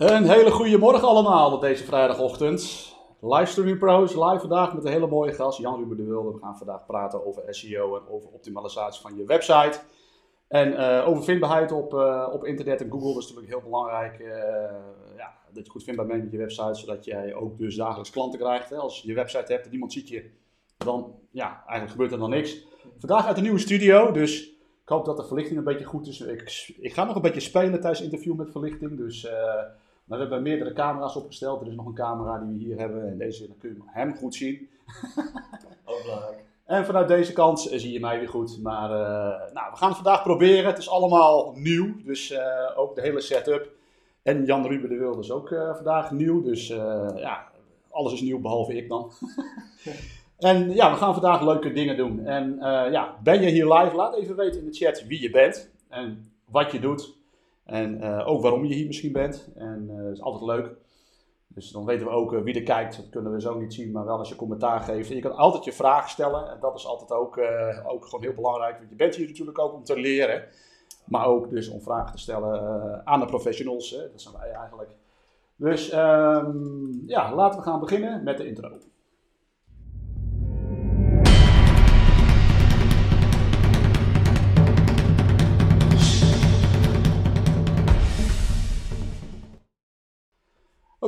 Een hele goede morgen allemaal op deze vrijdagochtend. Livestreaming Pros, live vandaag met een hele mooie gast, Jan-Ruben de Wilde. We gaan vandaag praten over SEO en over optimalisatie van je website. En uh, over vindbaarheid op, uh, op internet en Google, is natuurlijk heel belangrijk. Uh, ja, dat je goed vindbaar bent met je website, zodat jij ook dus dagelijks klanten krijgt. Hè. Als je je website hebt en niemand ziet je, dan ja, eigenlijk gebeurt er dan niks. Vandaag uit een nieuwe studio, dus ik hoop dat de verlichting een beetje goed is. Ik, ik ga nog een beetje spelen tijdens interview met verlichting, dus... Maar we hebben meerdere camera's opgesteld. Er is nog een camera die we hier hebben. En deze dan kun je hem goed zien. Ook belangrijk. En vanuit deze kant zie je mij weer goed. Maar uh, nou, we gaan het vandaag proberen. Het is allemaal nieuw. Dus uh, ook de hele setup. En Jan Ruben de Wilde is ook uh, vandaag nieuw. Dus ja, alles is nieuw behalve ik dan. en ja, we gaan vandaag leuke dingen doen. En ja, ben je hier live? Laat even weten in de chat wie je bent. En wat je doet. En uh, ook waarom je hier misschien bent. En dat is altijd leuk. Dus dan weten we ook uh, wie er kijkt. Dat kunnen we zo niet zien, maar wel als je commentaar geeft. En je kan altijd je vragen stellen. En dat is altijd ook, ook gewoon heel belangrijk. Want je bent hier natuurlijk ook om te leren. Maar ook dus om vragen te stellen aan de professionals. Hè. Dat zijn wij eigenlijk. Dus um, ja, laten we gaan beginnen met de intro.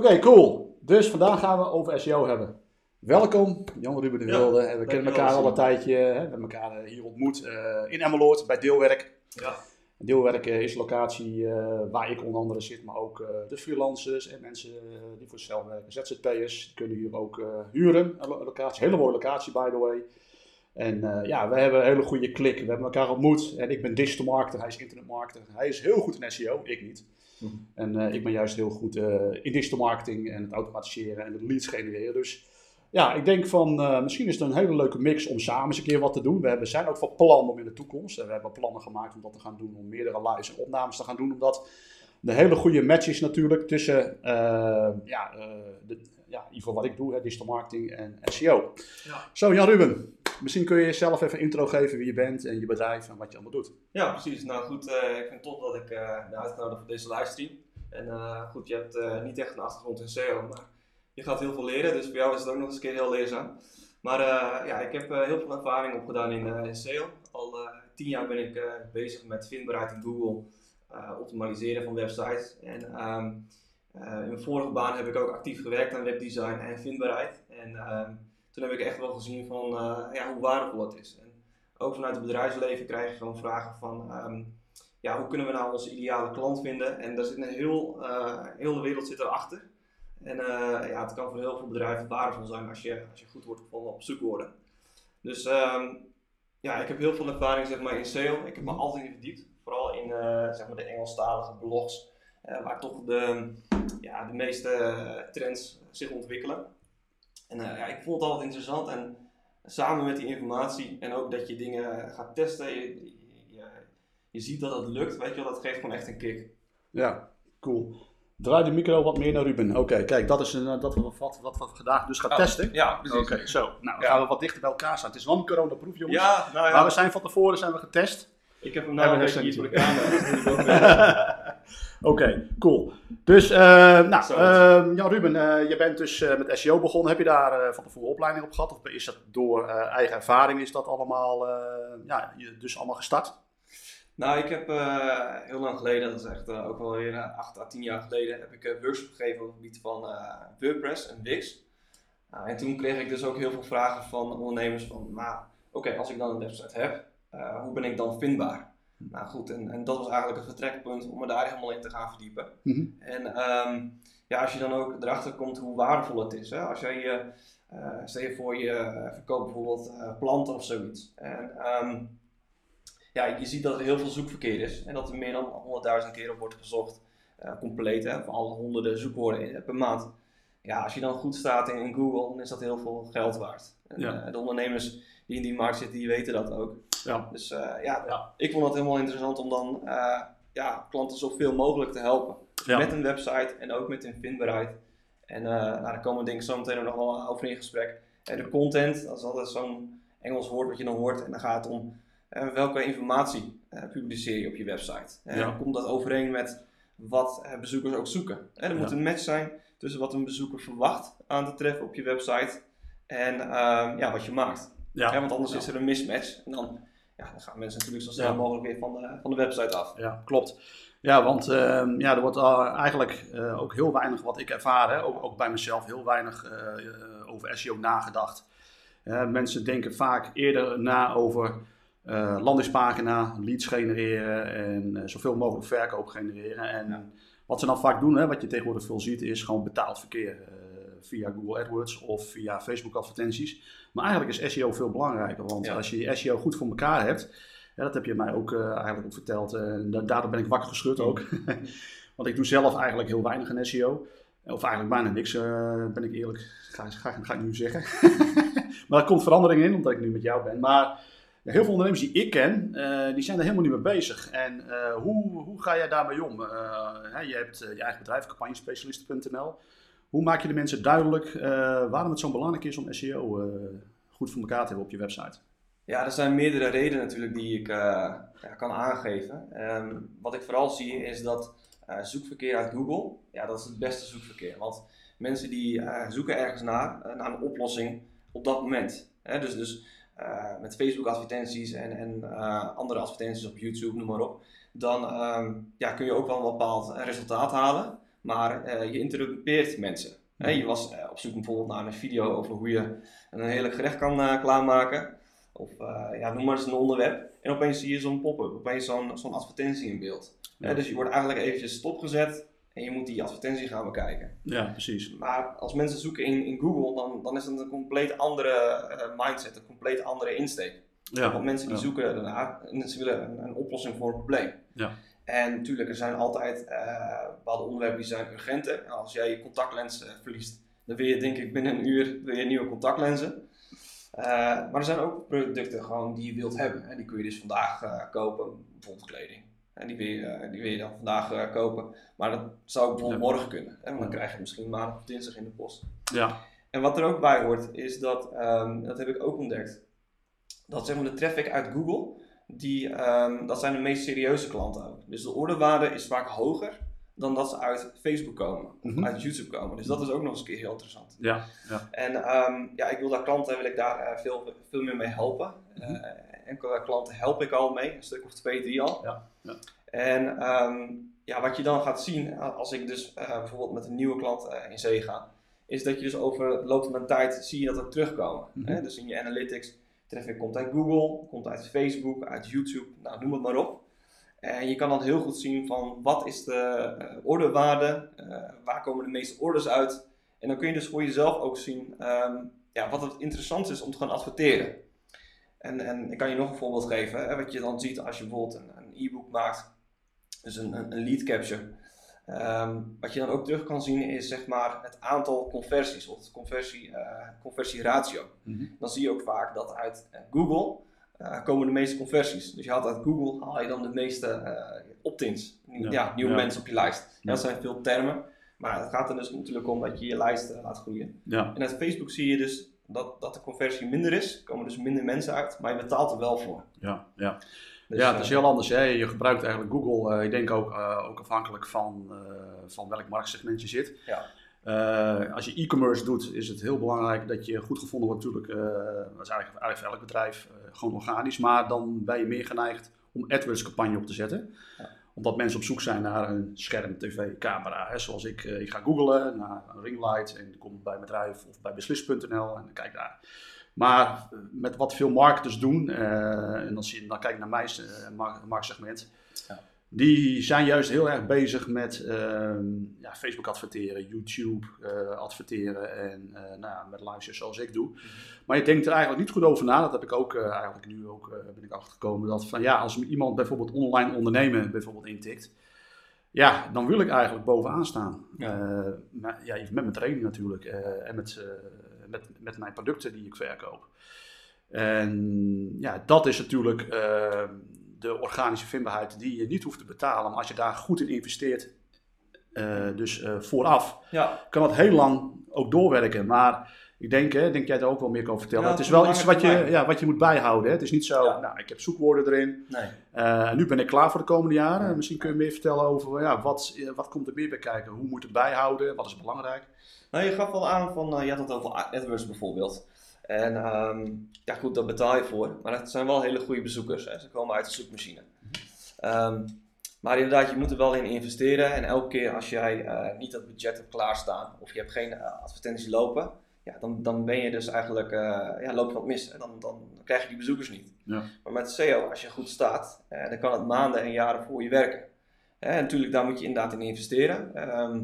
Oké, okay, cool. Dus vandaag gaan we over SEO hebben. Welkom, Jan Ruben de Wilde. Ja, we kennen elkaar al een tijdje. Hè, we hebben elkaar hier ontmoet uh, in Emmeloord bij Deelwerk. Ja. Deelwerk is locatie uh, waar ik onder andere zit, maar ook de freelancers en mensen die voor zichzelf werken, ZZP'ers, die kunnen hier ook huren. Een locatie, hele mooie locatie by the way. En ja, we hebben een hele goede klik. We hebben elkaar ontmoet en ik ben digital marketer, hij is internetmarketer. Hij is heel goed in SEO, ik niet. En uh, ik ben juist heel goed uh, in digital marketing en het automatiseren en het leads genereren. Dus ja, ik denk van uh, misschien is het een hele leuke mix om samen eens een keer wat te doen. We hebben, zijn ook van plan om in de toekomst. En we hebben plannen gemaakt om dat te gaan doen, om meerdere lives en opnames te gaan doen. Omdat de hele goede match is natuurlijk tussen ja, de, ja, in ieder geval wat ik doe, hè, digital marketing en SEO. Ja. Zo, Jan Ruben, misschien kun je jezelf even een intro geven wie je bent en je bedrijf en wat je allemaal doet. Ja, precies. Nou goed, uh, ik vind het tof dat ik uh, ben uitgenodigd voor deze livestream. En uh, goed, je hebt niet echt een achtergrond in SEO, maar je gaat heel veel leren, dus voor jou is het ook nog eens een keer heel leerzaam. Maar ja, ik heb heel veel ervaring opgedaan in, in SEO. Al tien jaar ben ik bezig met vindbaarheid in Google, optimaliseren van websites. En um, in mijn vorige baan heb ik ook actief gewerkt aan webdesign en vindbaarheid. En um, toen heb ik echt wel gezien van uh, ja, hoe waardevol het is. En ook vanuit het bedrijfsleven krijg je gewoon vragen van um, ja, hoe kunnen we nou onze ideale klant vinden? En daar zit een heel, uh, heel de wereld zit erachter. En uh, ja, het kan voor heel veel bedrijven waardevol zijn als je, als je goed wordt gevonden op zoekwoorden. Dus um, ja, ik heb heel veel ervaring zeg maar, in SEO. Ik heb me altijd in verdiept. Vooral in zeg maar de Engelstalige blogs. waar toch de, ja, de meeste trends zich ontwikkelen. En uh, ja, ik vond het altijd interessant en samen met die informatie en ook dat je dingen gaat testen, je, je, je ziet dat het lukt, weet je wel, dat geeft gewoon echt een kick. Ja, cool. Draai de micro wat meer naar Ruben. Oké, okay, kijk, dat is een, dat wat, wat, wat we vandaag dus gaan ja, testen. Ja, precies. Oké, okay, zo. Nou, dan gaan we wat dichter bij elkaar staan. Het is wel een coronaproef, jongens. Ja, nou ja. Maar we zijn van tevoren zijn we getest. Ik heb hem nou een beetje hier voor de camera. Oké, okay, cool. Dus, uh, nou, uh, Jan Ruben, uh, je bent dus met SEO begonnen. Heb je daar van tevoren opleiding op gehad? Of is dat door eigen ervaring, is dat allemaal, ja, dus allemaal gestart? Nou, ik heb heel lang geleden, dat is echt ook wel weer 8 à 10 jaar geleden, heb ik een workshop gegeven op het gebied van WordPress en Wix. Nou, en toen kreeg ik dus ook heel veel vragen van ondernemers van, maar oké, okay, als ik dan een website heb, hoe ben ik dan vindbaar? Nou goed, en, en dat was eigenlijk het vertrekpunt om me daar helemaal in te gaan verdiepen. Mm -hmm. En um, ja, als je dan ook erachter komt hoe waardevol het is. Hè? Als jij je, uh, stel je voor je verkoopt bijvoorbeeld uh, planten of zoiets. En um, ja, je ziet dat er heel veel zoekverkeer is. En dat er meer dan 100.000 keer op wordt gezocht. Uh, compleet, hè, van alle honderden zoekwoorden per maand. Ja, als je dan goed staat in, in Google, dan is dat heel veel geld waard. En, ja. de ondernemers die in die markt zitten, die weten dat ook. Ja. Dus uh, ja, ik vond het helemaal interessant om dan uh, ja, klanten zoveel mogelijk te helpen. Met een website en ook met hun vindbaarheid. En uh, nou, daar komen we denk ik zo meteen nog wel over in gesprek. En de content, dat is altijd zo'n Engels woord wat je dan hoort. En dan gaat het om welke informatie publiceer je op je website. En Ja. komt dat overeen met wat bezoekers ook zoeken. En er moet een match zijn tussen wat een bezoeker verwacht aan te treffen op je website en ehm, ja, wat je maakt. Ja. want anders is er een mismatch en dan, ja, dan gaan mensen natuurlijk zo snel mogelijk weer van de, van de website af. Ja, klopt. Ja, want uh, ja, er wordt uh, eigenlijk uh, ook heel weinig, wat ik ervaar, hè, ook, ook bij mezelf, heel weinig eh, over SEO nagedacht. mensen denken vaak eerder na over landingspagina, leads genereren en zoveel mogelijk verkoop genereren. En wat ze dan vaak doen, hè, wat je tegenwoordig veel ziet, is gewoon betaald verkeer via Google AdWords of via Facebook advertenties. Maar eigenlijk is SEO veel belangrijker, want als je je SEO goed voor elkaar hebt, ja, dat heb je mij ook uh, eigenlijk ook verteld. Eh, en daardoor ben ik wakker geschud ook. want ik doe zelf eigenlijk heel weinig in SEO. Of eigenlijk bijna niks, uh, ben ik eerlijk. Ga, ga, ga ik nu zeggen. maar er komt verandering in, omdat ik nu met jou ben. Maar heel veel ondernemers die ik ken, die zijn er helemaal niet mee bezig. En hoe, hoe ga jij daarmee om? Hè, je hebt je eigen bedrijf, campagnespecialisten.nl. Hoe maak je de mensen duidelijk waarom het zo belangrijk is om SEO goed voor elkaar te hebben op je website? Ja, er zijn meerdere redenen natuurlijk die ik uh, ja, kan aangeven. Um, wat ik vooral zie is dat zoekverkeer uit Google, ja, dat is het beste zoekverkeer. Want mensen die zoeken ergens naar, naar een oplossing op dat moment. Dus, dus met Facebook advertenties en, en andere advertenties op YouTube, noem maar op. Dan um, ja, kun je ook wel een bepaald resultaat halen, maar je interrumpeert mensen. Je was op zoek bijvoorbeeld naar een video over hoe je een heerlijk gerecht kan klaarmaken. Of ja, noem maar eens een onderwerp. En opeens zie je zo'n pop-up, opeens zo'n zo'n advertentie in beeld. dus je wordt eigenlijk eventjes stopgezet en je moet die advertentie gaan bekijken. Ja, precies. Maar als mensen zoeken in, in Google, dan, dan is het een compleet andere uh, mindset, een compleet andere insteek. Ja. Want mensen die zoeken daarna en ze willen een, een, oplossing voor een probleem. Ja. En natuurlijk, er zijn altijd uh, bepaalde onderwerpen die zijn urgenter. Als jij je contactlens verliest, dan wil je denk ik binnen een uur wil je nieuwe contactlenzen. Uh, maar er zijn ook producten gewoon die je wilt hebben. En die kun je dus vandaag kopen, bijvoorbeeld kleding. En die wil je, die wil je dan vandaag kopen. Maar dat zou bijvoorbeeld morgen kunnen. En dan krijg je misschien maandag of dinsdag in de post. Ja. En wat er ook bij hoort, is dat, um, dat heb ik ook ontdekt, dat zeg maar de traffic uit Google, die, um, dat zijn de meest serieuze klanten ook. Dus de orderwaarde is vaak hoger dan dat ze uit Facebook komen of mhm. uit YouTube komen. Dus dat is ook nog eens een keer heel interessant. Ja, ja. En um, ja, ik wil daar klanten, wil ik daar uh, veel, veel meer mee helpen. Mm uh, enkele klanten help ik al mee, een stuk of twee, drie al. Ja, ja. En um, ja, wat je dan gaat zien, als ik dus uh, bijvoorbeeld met een nieuwe klant in zee ga, is dat je dus over de loop van de tijd zie je dat er terugkomen. Mm -hmm. Dus in je analytics, traffic komt uit Google, komt uit Facebook, uit YouTube, nou noem het maar op. En je kan dan heel goed zien van wat is de uh, orderwaarde, uh, waar komen de meeste orders uit. En dan kun je dus voor jezelf ook zien um, ja, wat het interessant is om te gaan adverteren. En, en ik kan je nog een voorbeeld geven, hè, wat je dan ziet als je bijvoorbeeld een e-book maakt, dus een, een lead capture. Um, wat je dan ook terug kan zien is zeg maar het aantal conversies of conversie, uh, conversieratio. Mm -hmm. Dan zie je ook vaak dat uit Google uh, komen de meeste conversies. Dus je haalt uit Google haal je dan de meeste uh, opt-ins. Ja, nieuwe mensen op je lijst. Dat zijn veel termen. Maar het gaat er dus natuurlijk om dat je je lijst laat groeien. Ja. En uit Facebook zie je dus dat, dat de conversie minder is. Komen dus minder mensen uit, maar je betaalt er wel voor. Ja, ja. Dus, ja, het is heel anders. Hè? Je gebruikt eigenlijk Google, ik denk ook, ook afhankelijk van, van welk marktsegment je zit. Ja. Uh, als je e-commerce doet, is het heel belangrijk dat je goed gevonden wordt. Natuurlijk, uh, dat is eigenlijk, eigenlijk voor elk bedrijf uh, gewoon organisch. Maar dan ben je meer geneigd om AdWords campagne op te zetten. Ja. Omdat mensen op zoek zijn naar een scherm, tv, camera. Hè. Zoals ik, ik ga googlen naar een ringlight en kom bij bedrijf of bij beslis.nl en dan kijk daar. Maar met wat veel marketers doen, en dan, zie je, dan naar mijn marktsegment. Ja die zijn juist heel erg bezig met uh, ja, Facebook adverteren, YouTube uh, adverteren en nou ja, met livestreams zoals ik doe. -hmm. Maar je denkt er eigenlijk niet goed over na. Dat heb ik ook eh, eigenlijk nu ook ben ik achtergekomen. Dat van ja, als iemand bijvoorbeeld online ondernemen bijvoorbeeld intikt. Ja, dan wil ik eigenlijk bovenaan staan. Ja, maar, ja met mijn training natuurlijk en met, met, met mijn producten die ik verkoop. En ja, dat is natuurlijk ehm, de organische vindbaarheid die je niet hoeft te betalen. Maar als je daar goed in investeert, uh, dus uh, vooraf, ja. kan dat heel lang ook doorwerken. Maar Ik denk, hè, denk jij daar ook wel meer kan vertellen. Ja, het is wel iets wat je, ja, wat je moet bijhouden. Hè. Het is niet zo, Ja. nou, ik heb zoekwoorden erin. Nee. eh, nu ben ik klaar voor de komende jaren. Misschien kun je meer vertellen over, ja, wat, eh, wat komt er meer bij kijken? Hoe moet het bijhouden? Wat is belangrijk? Nou, je gaf wel aan van, eh, je had het over AdWords bijvoorbeeld. En ehm, ja goed, daar betaal je voor. Maar het zijn wel hele goede bezoekers. Hè. Ze komen uit de zoekmachine. Ehm, maar inderdaad, je moet er wel in investeren. En elke keer als jij eh, niet dat budget hebt klaarstaan of je hebt geen eh, advertentie lopen, ja, dan, dan ben je dus eigenlijk, ja, loop je wat mis. Hè. Dan, dan krijg je die bezoekers niet. Ja. Maar met SEO, als je goed staat, dan kan het maanden en jaren voor je werken. En natuurlijk, daar moet je inderdaad in investeren. Ehm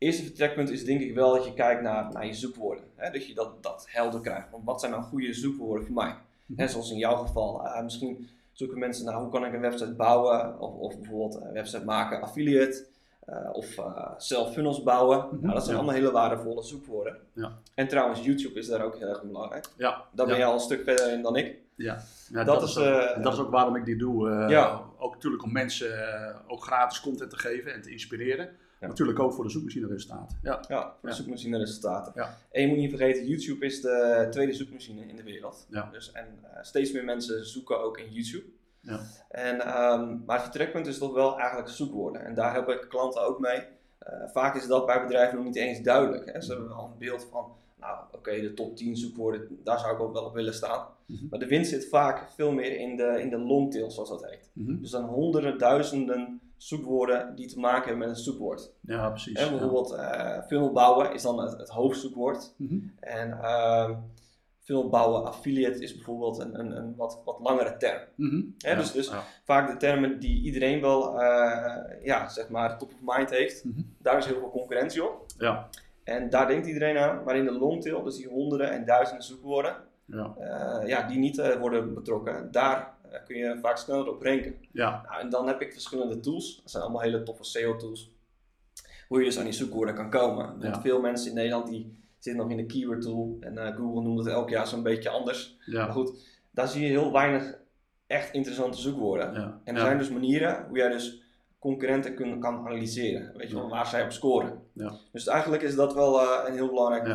eerste vertrekpunt is denk ik wel dat je kijkt naar, naar je zoekwoorden. Hè, dat je dat, dat helder krijgt. Want wat zijn nou goede zoekwoorden voor mij? Hè, zoals in jouw geval. eh, misschien zoeken mensen naar hoe kan ik een website bouwen. Of, of bijvoorbeeld een website maken, affiliate. eh, of eh, zelf funnels bouwen. Mhm, nou, dat zijn ja. allemaal hele waardevolle zoekwoorden. Ja. En trouwens, YouTube is daar ook heel erg belangrijk. Ja, Daar ben je al een stuk verder in dan ik. Ja, Dat dat, is, dat is ook waarom ik dit doe. Ja. Ook natuurlijk om mensen ook gratis content te geven en te inspireren. Ja. Natuurlijk ook voor de zoekmachine resultaat. Ja. Ja, voor de Ja. zoekmachine resultaten. Ja. En je moet niet vergeten, YouTube is de tweede zoekmachine in de wereld. Ja. Dus, en eh, steeds meer mensen zoeken ook in YouTube. Ja. En, ehm, maar het vertrekpunt is toch wel eigenlijk zoekwoorden. En daar help ik klanten ook mee. Eh, vaak is dat bij bedrijven nog niet eens duidelijk. Hè. Ze hebben wel een beeld van, nou oké, de top 10 zoekwoorden, daar zou ik ook wel op willen staan. Mhm. Maar de winst zit vaak veel meer in de, in de longtail, zoals dat heet. Mhm. Dus dan honderden, duizenden zoekwoorden die te maken hebben met een zoekwoord. ja, precies. En bijvoorbeeld eh funnel bouwen is dan het, het hoofdzoekwoord. Ja. Mhm. En ehm funnel bouwen, affiliate is bijvoorbeeld een, een, een wat, wat langere term. Mhm. Hè, Ja, dus- dus- ja. Vaak de termen die iedereen wel, eh, ja, zeg maar, top of mind heeft. Mhm. Daar is heel veel concurrentie op. Ja. En daar denkt iedereen aan. Maar in de longtail, dus die honderden en duizenden zoekwoorden, Ja. eh, ja, die niet eh, worden betrokken, daar eh, kun je vaak sneller op ranken. Ja. Nou, en dan heb ik verschillende tools. Dat zijn allemaal hele toffe SEO-tools. Hoe je dus aan die zoekwoorden kan komen. Want Ja. veel mensen in Nederland die zitten nog in de keyword tool. En eh, Google noemt het elk jaar zo'n beetje anders. Maar Ja. goed, daar zie je heel weinig echt interessante zoekwoorden. Ja. En er zijn dus manieren hoe jij dus concurrenten kan analyseren. Weet je wel, waar zij op scoren. Ja. Dus eigenlijk is dat wel eh, een heel belangrijk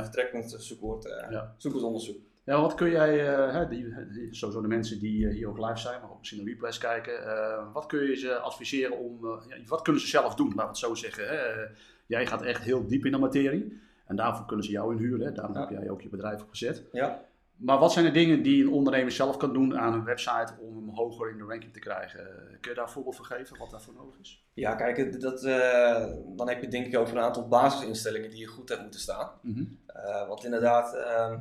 zoekwoord, eh, Ja. zoekwoordonderzoek. Ja, wat kun jij, eh, hè, die, sowieso de mensen die eh, hier ook live zijn, maar ook misschien de replays kijken, eh, wat kun je ze adviseren om, ja, wat kunnen ze zelf doen, laten we het zo zeggen. Hè? Jij gaat echt heel diep in de materie en daarvoor kunnen ze jou inhuren, hè? daarom Ja. heb jij ook je bedrijf opgezet. Ja. Maar wat zijn de dingen die een ondernemer zelf kan doen aan een website om hem hoger in de ranking te krijgen? Kun je daar een voorbeeld van geven, wat daarvoor nodig is? Ja, kijk, dat, dan heb je denk ik over een aantal basisinstellingen die je goed hebt moeten staan. Eh, want inderdaad, ehm,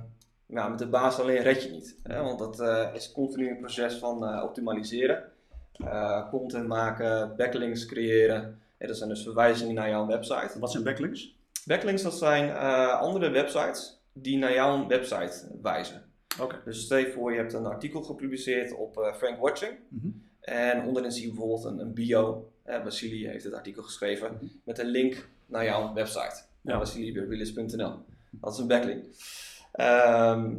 ja, met de basis alleen red je niet. Hè? Want dat eh, is continu een proces van eh, optimaliseren. Eh, content maken, backlinks creëren. Ja, dat zijn dus verwijzingen naar jouw website. Wat zijn backlinks? Backlinks, dat zijn andere websites die naar jouw website wijzen. Oké. Dus stel je voor, je hebt een artikel gepubliceerd op Frank Watching. Mhm. En onderin zie je bijvoorbeeld een, een bio. Basili heeft het artikel geschreven Mhm. met een link naar jouw website. Ja. Dat is een backlink. Ehm,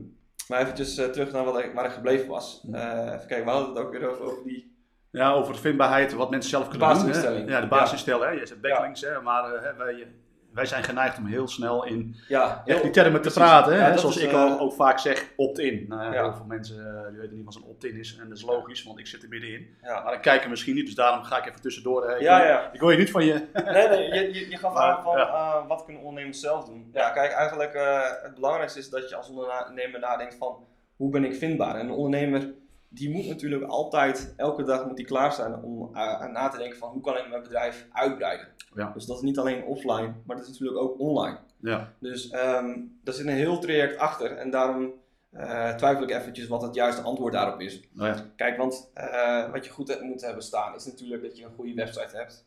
maar eventjes eh, terug naar wat ik, waar ik gebleven was. Eh, even kijken, we hadden het ook weer over, over die... Ja, over de vindbaarheid, wat mensen zelf kunnen doen. hè. Ja, de basisinstelling. Hè. Je zegt backlinks, hè, maar eh, hè, wij, wij zijn geneigd om heel snel in Ja, die termen te praten. Hè. Ja, Zoals is, ik eh, al ook vaak zeg, opt-in. Nou, ja. Heel veel mensen eh, die weten niet wat een opt-in is. En dat is logisch, want ik zit er middenin. Maar dan kijken misschien niet, dus daarom ga ik even tussendoor. Ik wil- ja. Ik wil je niet van je... Nee, nee, je, je, je gaf Maar, aan van eh, wat kunnen ondernemers zelf doen. Ja, kijk, eigenlijk eh, het belangrijkste is dat je als ondernemer nadenkt van hoe ben ik vindbaar. En een ondernemer die moet natuurlijk altijd, elke dag moet die klaarstaan om eh, na te denken van hoe kan ik mijn bedrijf uitbreiden. Ja. Dus dat is niet alleen offline, maar dat is natuurlijk ook online. Ja, Dus ehm daar zit een heel traject achter en daarom eh, twijfel ik eventjes wat het juiste antwoord daarop is. nou ja. Kijk, want eh, wat je goed hebt- moet hebben staan is natuurlijk dat je een goede website hebt.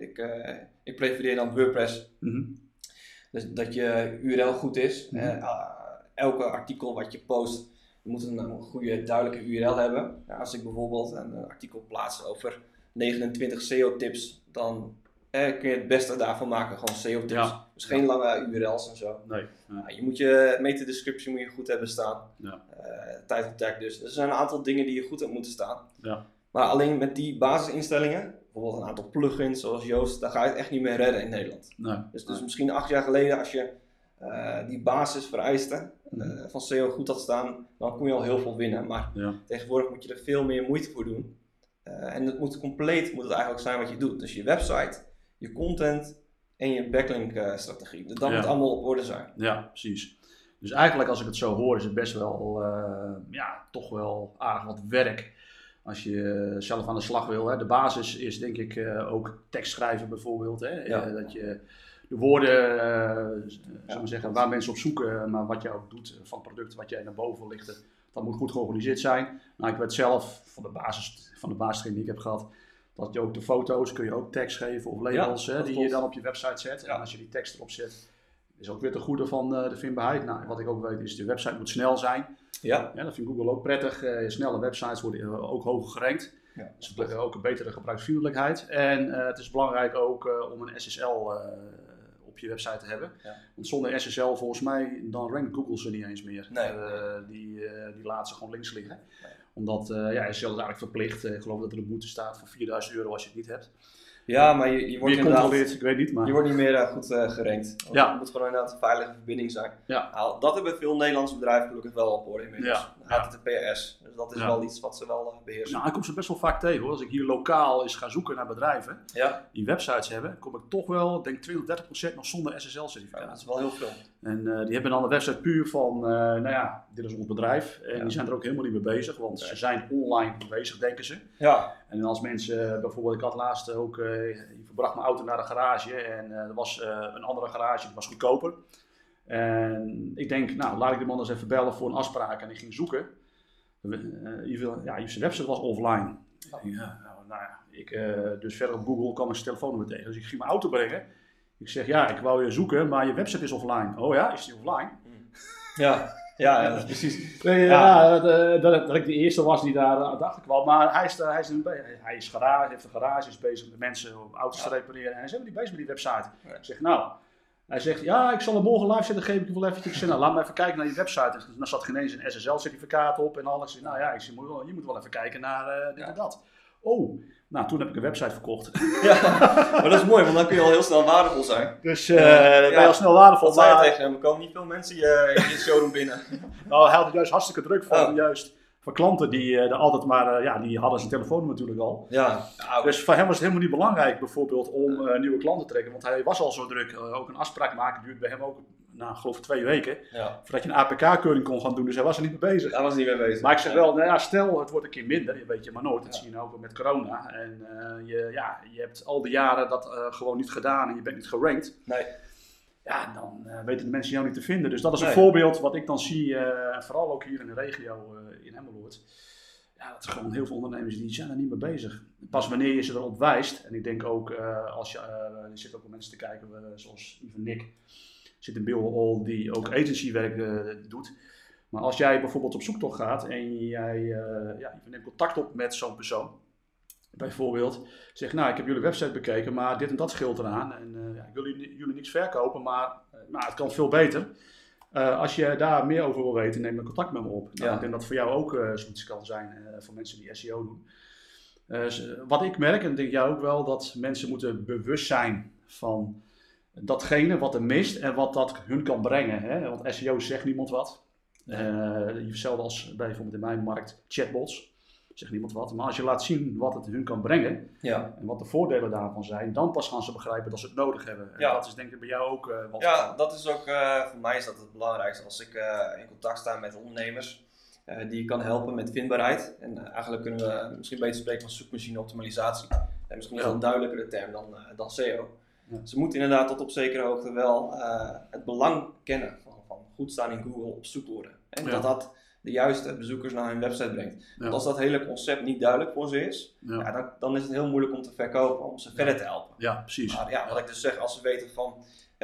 Ik, ik prefereer dan WordPress, Mhm. dus dat je URL goed is. Ah, elke artikel wat je post moet een, een goede, duidelijke URL hebben. Ja, als ik bijvoorbeeld een, eh, artikel plaats over 29 SEO-tips, dan eh, kun je het beste daarvan maken, gewoon SEO-tips. Ja. Dus geen lange URL's en zo. Nee. Ja. Je moet je meta-description moet je goed hebben staan. Ja. Eh, title tag dus. Er zijn een aantal dingen die je goed hebt moeten staan. Ja. Maar alleen met die basisinstellingen, bijvoorbeeld een aantal plugins zoals Joost, daar ga je het echt niet meer redden in Nederland. Nee. Dus, dus misschien acht jaar geleden, als je eh, die basisvereisten Mhm. eh, van SEO goed had staan, dan kon je al heel veel winnen. Maar Ja. tegenwoordig moet je er veel meer moeite voor doen. Eh, en het moet compleet moet het eigenlijk zijn wat je doet. Dus je website, je content en je backlink strategie. Dus dat Ja. moet allemaal op orde zijn. Ja, precies. Dus eigenlijk als ik het zo hoor, is het best wel, ja, toch wel aardig wat werk. Als je zelf aan de slag wil. Hè. De basis is denk ik ook tekst schrijven bijvoorbeeld. Hè. Ja. Dat je de woorden, eh, we zeggen, waar mensen op zoeken, maar wat je ook doet eh, van het product, wat jij naar boven wil lichten, dat moet goed georganiseerd zijn. Nou, ik weet zelf van de basis, van de basistraining die ik heb gehad, dat je ook de foto's kun je ook tekst geven of labels Ja, hè, die je dan op je website zet. En als je die tekst erop zet, is ook weer te goede van eh, de vindbaarheid. Nou, wat ik ook weet is de website moet snel zijn. Ja, Ja, dat vindt Google ook prettig. Eh, snelle websites worden eh, ook hoger gerankt. Ja, Dus ook een betere gebruiksvriendelijkheid. En eh, het is belangrijk ook eh, om een SSL eh, op je website te hebben. Ja. Want zonder SSL volgens mij, dan rankt Google ze niet eens meer. Nee. Eh, die, eh, die laat ze gewoon links liggen. Omdat eh, ja, SSL is eigenlijk verplicht. Ik geloof dat er een boete staat van 4000 euro als je het niet hebt. ja maar je, je wordt inderdaad... controleert, ik weet niet. Maar Je wordt niet meer goed eh, gerankt. Ja. Het moet gewoon inderdaad een veilige verbinding zijn. Ja. Nou, dat hebben veel Nederlandse bedrijven gelukkig wel op orde inmiddels. Ja. Ja. HTTPS. Dus dat is wel iets wat ze wel eh, beheersen. nou, ik kom ze best wel vaak tegen hoor. Als ik hier lokaal eens ga zoeken naar bedrijven Ja. die websites hebben, kom ik toch wel, denk 20, 30 procent nog zonder ja, SSL-certificaat. dat is wel heel veel. En eh, die hebben dan een website puur van, eh, nou ja, dit is ons bedrijf. En die zijn er ook helemaal niet mee bezig, want ze zijn online bezig, denken ze. Ja. En als mensen, bijvoorbeeld, ik had laatst ook, ik bracht mijn auto naar de garage en er was een andere garage, die was goedkoper. En ik denk, nou, laat ik de man eens even bellen voor een afspraak. En ik ging zoeken. Eh, geval, ja, zijn website was offline. Oh. Ja, nou, nou ja, ik, eh, dus verder op Google kwam ik zijn telefoonnummer tegen. Dus ik ging mijn auto brengen. Ik zeg, ja, ik wou je zoeken, maar je website is offline. Oh ja, is die offline? Ja. Ja, ja, dat is precies. Nee, ja, dat, dat, dat ik de eerste was die daar uh, achter kwam. Maar hij is, eh, hij is, hij is garage, heeft een garage, is bezig met mensen om auto's te repareren. En hij is helemaal niet bezig met die website. Ik zeg, nou, hij zegt, ja, ik zal hem morgen live zetten, geef ik je wel eventjes. Ik zeg, nou, laat me even kijken naar je website. En dan zat geen eens een SSL-certificaat op en alles. Ik zeg, nou ja, ik zeg, je moet wel even kijken naar eh, dit Ja. en dat. Oh, nou, toen heb ik een website verkocht. Ja. Maar dat is mooi, want dan kun je al heel snel waardevol zijn. Dus eh dan ben je al snel waardevol. Wat Maar- tegen hem? Er komen niet veel mensen je, in je showroom binnen. Nou, hij had het juist hartstikke druk van, Oh. juist van klanten die eh, er altijd maar, eh, ja, die hadden zijn telefoonnummer natuurlijk al. Ja. ja Dus voor hem was het helemaal niet belangrijk bijvoorbeeld om eh, nieuwe klanten te trekken, want hij was al zo druk. Ook een afspraak maken duurt bij hem ook, nou, ik geloof twee weken, ja. voordat je een APK-keuring kon gaan doen, dus hij was er niet mee bezig. Daar was niet mee bezig. Maar ik zeg wel, nou ja, stel het wordt een keer minder, je weet je maar nooit, dat zie je nou ook met corona. En eh, je, ja, je hebt al die jaren dat eh, gewoon niet gedaan en je bent niet gerankt. Nee. Ja, dan eh, weten de mensen jou niet te vinden. Dus dat is een Nee. voorbeeld wat ik dan zie, en vooral ook hier in de regio eh, in Emmeloord. Ja, dat is gewoon heel veel ondernemers die zijn er niet mee bezig. Pas wanneer je ze erop wijst, en ik denk ook als je, er zitten ook wel mensen te kijken, zoals Ivan Nick, zit in Bill die ook agencywerk doet. Maar als jij bijvoorbeeld op zoektocht gaat en jij ja, je neemt contact op met zo'n persoon, bijvoorbeeld, zeg nou ik heb jullie website bekeken, maar dit en dat scheelt eraan. En eh, ja, ik wil jullie, jullie niks verkopen, maar eh, nou, het kan veel beter. Eh, als je daar meer over wil weten, neem dan contact met me op. Nou, Ja. Ik denk dat voor jou ook zoiets kan zijn voor mensen die SEO doen. Wat ik merk, en denk jij ook wel, dat mensen moeten bewust zijn van datgene wat er mist en wat dat hun kan brengen. Hè? Want SEO zegt niemand wat. Hetzelfde als bij bijvoorbeeld in mijn markt chatbots. Zegt niemand wat. Maar als je laat zien wat het hun kan brengen Ja. en wat de voordelen daarvan zijn, dan pas gaan ze begrijpen dat ze het nodig hebben. En Ja. dat is denk ik bij jou ook eh wat. Ja, dat is ook, eh, voor mij is dat het belangrijkste. Als ik eh, in contact sta met ondernemers die kan helpen met vindbaarheid. En eigenlijk kunnen we misschien beter spreken van zoekmachine optimalisatie. En misschien is dat een duidelijkere term dan, dan SEO. Ja. Ze moeten inderdaad tot op zekere hoogte wel het belang kennen van, van goed staan in Google op zoekwoorden. En dat dat de juiste bezoekers naar hun website brengt. Ja. Als dat hele concept niet duidelijk voor ze is, Ja. ja, dan, dan is het heel moeilijk om te verkopen, om ze verder te helpen. Ja, precies. Maar ja, wat ik dus zeg, als ze weten van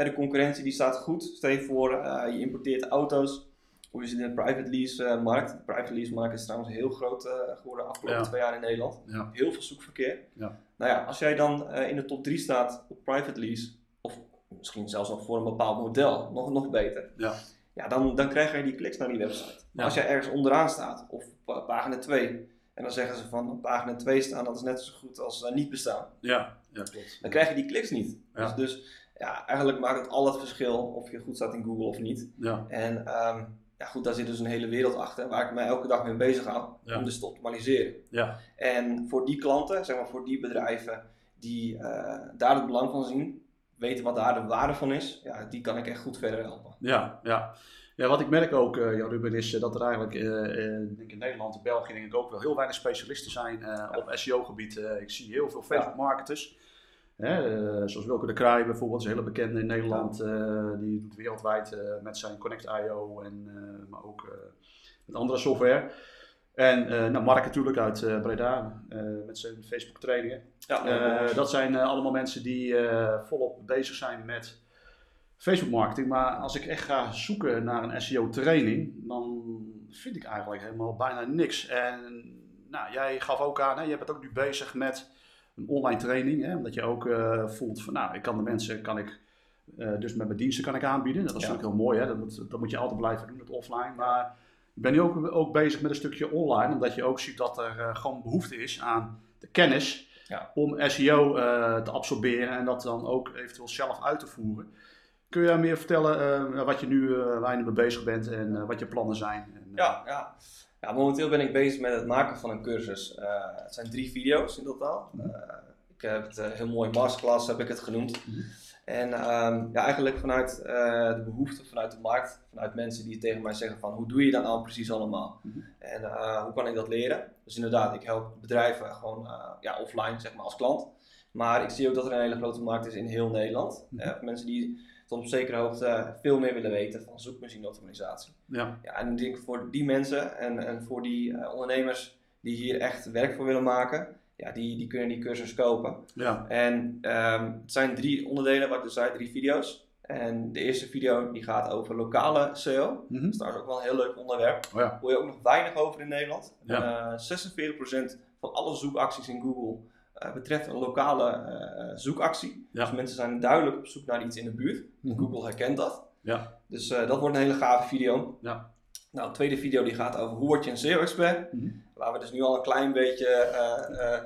de concurrentie die staat goed. Stel je voor, eh, je importeert auto's. Of je zit in de private lease eh, markt. De private lease markt is trouwens heel groot eh, geworden de afgelopen twee jaar in Nederland. Heel veel zoekverkeer. Ja. Nou ja, als jij dan in de top 3 staat op private lease, of misschien zelfs nog voor een bepaald model, nog, nog beter. Ja. Ja, dan, dan krijg je die kliks naar die website. Maar als jij ergens onderaan staat, of op eh, pagina 2, en dan zeggen ze van op pagina 2 staan, dat is net zo goed als eh, niet bestaan Ja, ja klopt. dan krijg je die kliks niet. Dus, dus ja, eigenlijk maakt het al het verschil of je goed staat in Google of niet. Ja, En ehm, ja, goed, daar zit dus een hele wereld achter waar ik mij elke dag mee bezig hou Ja. om dus te optimaliseren. ja, En voor die klanten, zeg maar voor die bedrijven die eh, daar het belang van zien, weten wat daar de waarde van is, ja, die kan ik echt goed verder helpen. ja, ja. Ja, wat ik merk ook, Jan Ruben, is eh, dat er eigenlijk eh, denk in Nederland en België denk ik ook wel heel weinig specialisten zijn op SEO-gebied. Ik zie heel veel Facebook-marketers. Hè, eh, zoals Wilke de Kraai bijvoorbeeld, is een hele bekende in Nederland. die doet wereldwijd met zijn Connect.io en maar ook met andere software. En eh, nou, Mark natuurlijk uit eh, Breda eh, met zijn Facebook trainingen. Ja, dat zijn allemaal mensen die volop bezig zijn met Facebook marketing. Maar als ik echt ga zoeken naar een SEO training, dan vind ik eigenlijk helemaal bijna niks. En nou, jij gaf ook aan, hè, je bent ook nu bezig met een online training. Hè, omdat je ook voelt van, nou, ik kan de mensen, kan ik, dus met mijn diensten kan ik aanbieden. Dat is Ja. natuurlijk heel mooi, hè? Dat, moet, dat moet je altijd blijven doen, het offline. Maar ik ben nu ook, ook bezig met een stukje online, omdat je ook ziet dat er eh, gewoon behoefte is aan de kennis Ja. om SEO eh, te absorberen en dat dan ook eventueel zelf uit te voeren. Kun je meer vertellen eh, wat je nu, waar je nu mee bezig bent en wat je plannen zijn? En, Ja, ja. ja, momenteel ben ik bezig met het maken van een cursus. Het zijn drie video's in totaal. Mhm. Ik heb het eh, heel mooi masterclass heb ik het genoemd. En ehm, ja, eigenlijk vanuit eh, de behoefte, vanuit de markt, vanuit mensen die tegen mij zeggen van hoe doe je dat nou precies allemaal? Mhm. En eh, hoe kan ik dat leren? Dus inderdaad, ik help bedrijven gewoon eh, ja, offline zeg maar als klant. Maar ik zie ook dat er een hele grote markt is in heel Nederland. Eh, mensen die tot op zekere hoogte veel meer willen weten van zoekmachine optimalisatie. ja, Ja, en ik denk voor die mensen en, en voor die ondernemers die hier echt werk voor willen maken, ja, die, die kunnen die cursus kopen. ja, En ehm, het zijn drie onderdelen, wat ik dus zei, drie video's. En de eerste video die gaat over lokale SEO. Mhm. Dat is trouwens ook wel een heel leuk onderwerp. Oh ja. Hoor je ook nog weinig over in Nederland. Ja. Eh, 46% van alle zoekacties in Google eh, betreft een lokale eh, zoekactie. Ja. Dus mensen zijn duidelijk op zoek naar iets in de buurt. Mhm. Google herkent dat. Ja. Dus dat wordt een hele gave video. Ja. Nou, de tweede video die gaat over hoe word je een SEO-expert. Mhm. Waar we dus nu al een klein beetje eh, eh,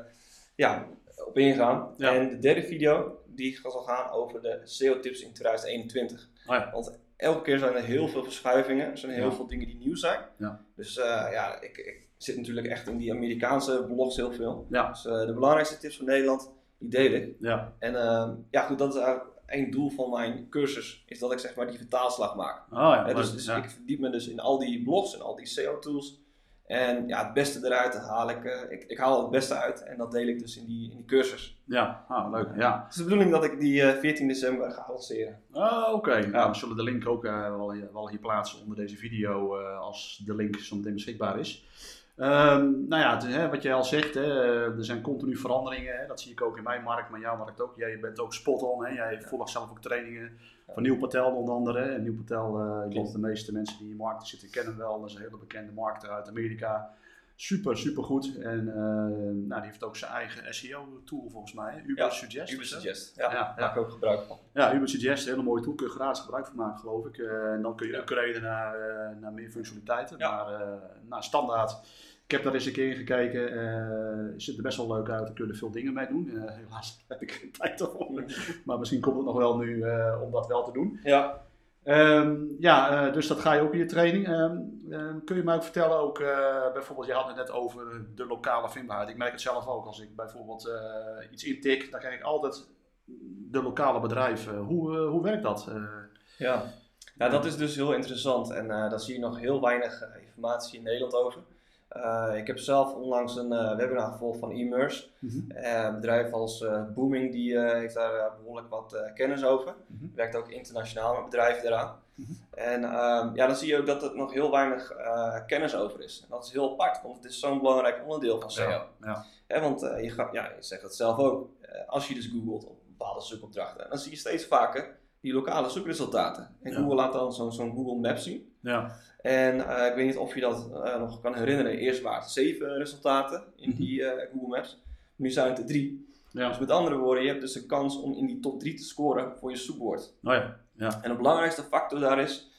ja, op ingaan. Ja. En de derde video die zal gaan over de SEO-tips in 2021. Oh ja. Want elke keer zijn er heel veel verschuivingen. Er zijn heel Ja. veel dingen die nieuw zijn. Ja. Dus eh, ja, ik, ik zit natuurlijk echt in die Amerikaanse blogs heel veel. Dus de belangrijkste tips van Nederland, die deel ik. ja. En ehm, ja, goed, dat is eigenlijk één doel van mijn cursus. Is dat ik zeg maar die vertaalslag maak. Oh ja, dus dus ja. ik verdiep me dus in al die blogs en al die SEO-tools. En ja, het beste eruit dat haal ik, eh, ik. Ik haal het beste uit en dat deel ik dus in die, in die cursus. ja. Ah, leuk. Ja. Het is de bedoeling dat ik die eh, 14 december ga lanceren. Ah, Oké, nou, we zullen de link ook eh, wel, hier, wel hier plaatsen onder deze video eh, als de link zo meteen beschikbaar is. Ehm, nou ja, het hè, wat jij al zegt, hè, eh, er zijn continu veranderingen. Hè, dat zie ik ook in mijn markt, maar jouw markt ook. Jij bent ook spot on. Hè, jij volgt zelf ook trainingen van Nieuw Patel onder andere. En Nieuw Patel, eh, ik de meeste mensen die in de markt zitten kennen wel. Dat is een hele bekende markt uit Amerika. Super, super goed. En eh, nou, die heeft ook zijn eigen SEO-tool volgens mij. Uber Ja, Suggest. Uber? Suggest. Ja, Ja, daar ja. maak ik ook gebruik van. Ja, Uber Suggest, een hele mooie tool. Kun je gratis gebruik van maken, geloof ik. Eh, en dan kun je upgraden naar, naar meer functionaliteiten. Maar eh, nou, standaard, ik heb daar eens een keer in gekeken. eh ziet er best wel leuk uit. Er veel dingen mee doen. Eh, helaas heb ik geen tijd ervoor. Maar misschien komt het nog wel nu eh, om dat wel te doen. Ja, Ehm, ja, dus dat ga je ook in je training. Ehm, ehm, kun je mij ook vertellen, ook, bijvoorbeeld, je had het net over de lokale vindbaarheid. Ik merk het zelf ook. Als ik bijvoorbeeld iets intik, dan krijg ik altijd de lokale bedrijven. Hoe, hoe werkt dat? Ja. dat is dus heel interessant. En daar zie je nog heel weinig informatie in Nederland over. Eh, ik heb zelf onlangs een eh, webinar gevolgd van Immerse. Mhm. Eh, een bedrijf als eh, Booming die, eh, heeft daar eh, behoorlijk wat eh, kennis over. Mhm. Werkt ook internationaal met bedrijven daaraan. Mhm. En ehm, ja, dan zie je ook dat er nog heel weinig eh, kennis over is. En dat is heel apart, want het is zo'n belangrijk onderdeel van SEO. Ja, ja. Hè, want eh, je, gaat, ja, je zegt het zelf ook, eh, als je dus googelt op bepaalde zoekopdrachten, dan zie je steeds vaker die lokale zoekresultaten. En Ja. Google laat dan zo'n zo'n Google Maps zien. Ja. En eh, ik weet niet of je dat eh, nog kan herinneren. Eerst waren het zeven resultaten in Mhm. die eh, Google Maps. Nu zijn het er drie. ja. Dus met andere woorden, je hebt dus een kans om in die top 3 te scoren voor je zoekwoord. Oh ja. ja. En de belangrijkste factor daar is,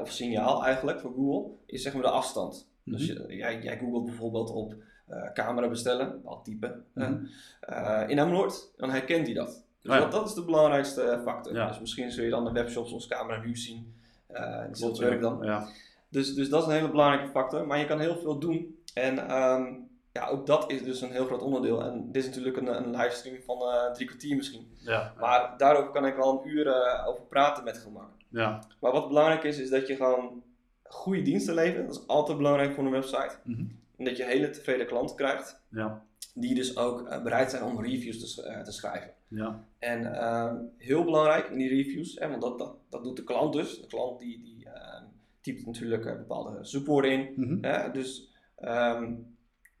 of signaal eigenlijk voor Google, is zeg maar de afstand. Dus Mhm. je- jij, jij googelt bijvoorbeeld op camera bestellen, al typen, Mhm. in Emmeloord, dan herkent hij dat. Dus Oh ja. dat, dat is de belangrijkste factor. Ja. Dus misschien zul je dan de webshops ons camera nu zien. Die Klopt, werk dan. Ja. Dus, dus dat is een hele belangrijke factor. Maar je kan heel veel doen. En ehm, ja, ook dat is dus een heel groot onderdeel. En dit is natuurlijk een, een livestream van eh, drie kwartier misschien. Ja. Maar daarover kan ik wel een uur eh, over praten met gemak. Ja. Maar wat belangrijk is, is dat je gewoon goede diensten levert. Dat is altijd belangrijk voor een website. Mhm. En dat je hele tevreden klanten krijgt. Ja. Die dus ook eh, bereid zijn om reviews te, eh, te schrijven. Ja. En ehm, heel belangrijk in die reviews, hè, want dat, dat, dat doet de klant dus. De klant die, die ehm, typt natuurlijk eh, bepaalde zoekwoorden in. Mhm. Hè, dus ehm,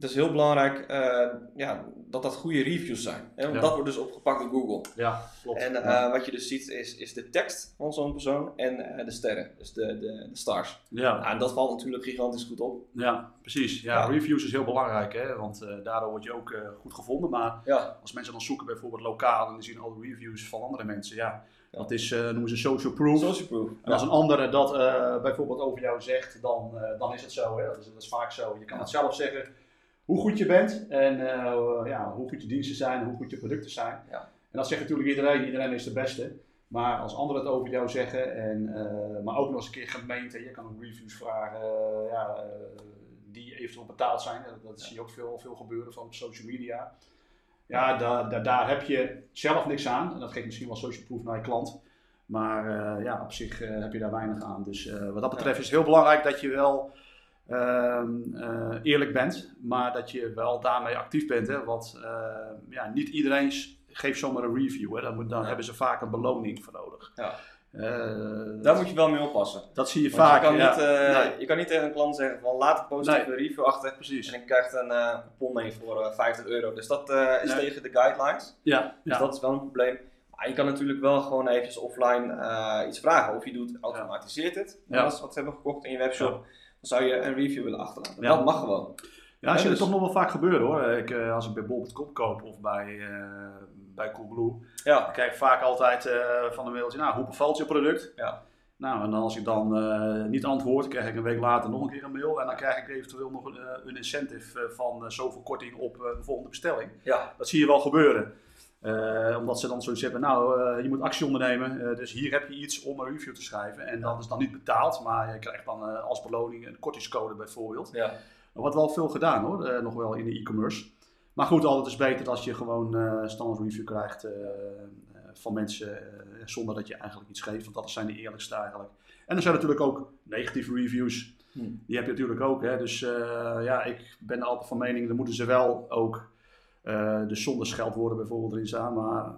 het is heel belangrijk eh, ja, dat dat goede reviews zijn. Hè, want Ja. dat wordt dus opgepakt door Google. Ja, klopt. En eh, ja. wat je dus ziet is, is de tekst van zo'n persoon en eh, de sterren, dus de, de, de stars. ja. Nou, en dat valt natuurlijk gigantisch goed op. Ja, precies. Ja, Ja. reviews is heel belangrijk, hè? want daardoor word je ook goed gevonden. Maar als mensen dan zoeken bijvoorbeeld lokaal en die zien al de reviews van andere mensen, ja, dat is, noemen ze social proof. social proof. En als een andere dat bijvoorbeeld over jou zegt, dan, dan is het zo. Hè? Dat, is, dat is vaak zo. Je kan Ja. het zelf zeggen hoe goed je bent en eh, ja, hoe goed je diensten zijn, hoe goed je producten zijn. Ja. En dat zegt natuurlijk iedereen, iedereen is de beste. Maar als anderen het over jou zeggen, en, eh, maar ook nog eens een keer gemeente, je kan ook reviews vragen eh, ja, die eventueel betaald zijn. Dat, dat zie je ook veel, veel gebeuren van op social media. Ja, daar, daar, daar heb je zelf niks aan. En dat geeft misschien wel social proof naar je klant. Maar ja, op zich heb je daar weinig aan. Dus wat dat betreft is het heel belangrijk dat je wel eerlijk bent. Maar dat je wel daarmee actief bent. Hè? Want eh, ja, niet iedereen geeft zomaar een review. Hè? Dan, moet, dan Ja. hebben ze vaak een beloning voor nodig. Ja. Eh, Daar moet je wel mee oppassen. dat zie je Want vaak. je, kan ja. niet, eh, Nee, je kan niet tegen een klant zeggen van laat een positieve review achter precies. en ik krijg een eh coupon mee voor eh, 50 euro. Dus dat eh, is Nee. tegen de guidelines. Ja, Dus ja. dat is wel een probleem. Maar je kan natuurlijk wel gewoon eventjes offline eh, iets vragen. Of je doet, automatiseert het. Ja. Als we wat hebben gekocht in je webshop, zou je een review willen achterlaten. Ja. Dat mag gewoon. Ja, zie je dus- het toch nog wel vaak gebeuren hoor. Ik, eh, als ik bij bol.com koop of bij, eh bij Coolblue, Ja, dan krijg ik vaak altijd eh, van de mailtje, nou, hoe bevalt je product? Ja. Nou, en als ik dan niet antwoord, krijg ik een week later nog een keer een mail. En dan krijg ik eventueel nog een, een incentive van zoveel korting op de volgende bestelling. ja, Dat zie je wel gebeuren. Eh, omdat ze dan zoiets hebben, nou, eh, je moet actie ondernemen. eh, dus hier heb je iets om een review te schrijven. En dat is dan niet betaald, maar je krijgt dan als beloning een kortingscode bijvoorbeeld. ja. Er wordt wel veel gedaan hoor, nog wel in de e-commerce. Maar goed, altijd is beter als je gewoon standaard review krijgt van mensen zonder dat je eigenlijk iets geeft. Want dat zijn de eerlijkste eigenlijk. En er zijn natuurlijk ook negatieve reviews. Hm. Die heb je natuurlijk ook. Hè. Dus ja, ik ben altijd van mening, dan moeten ze wel ook eh dus zonder scheldwoorden bijvoorbeeld erin staan. Maar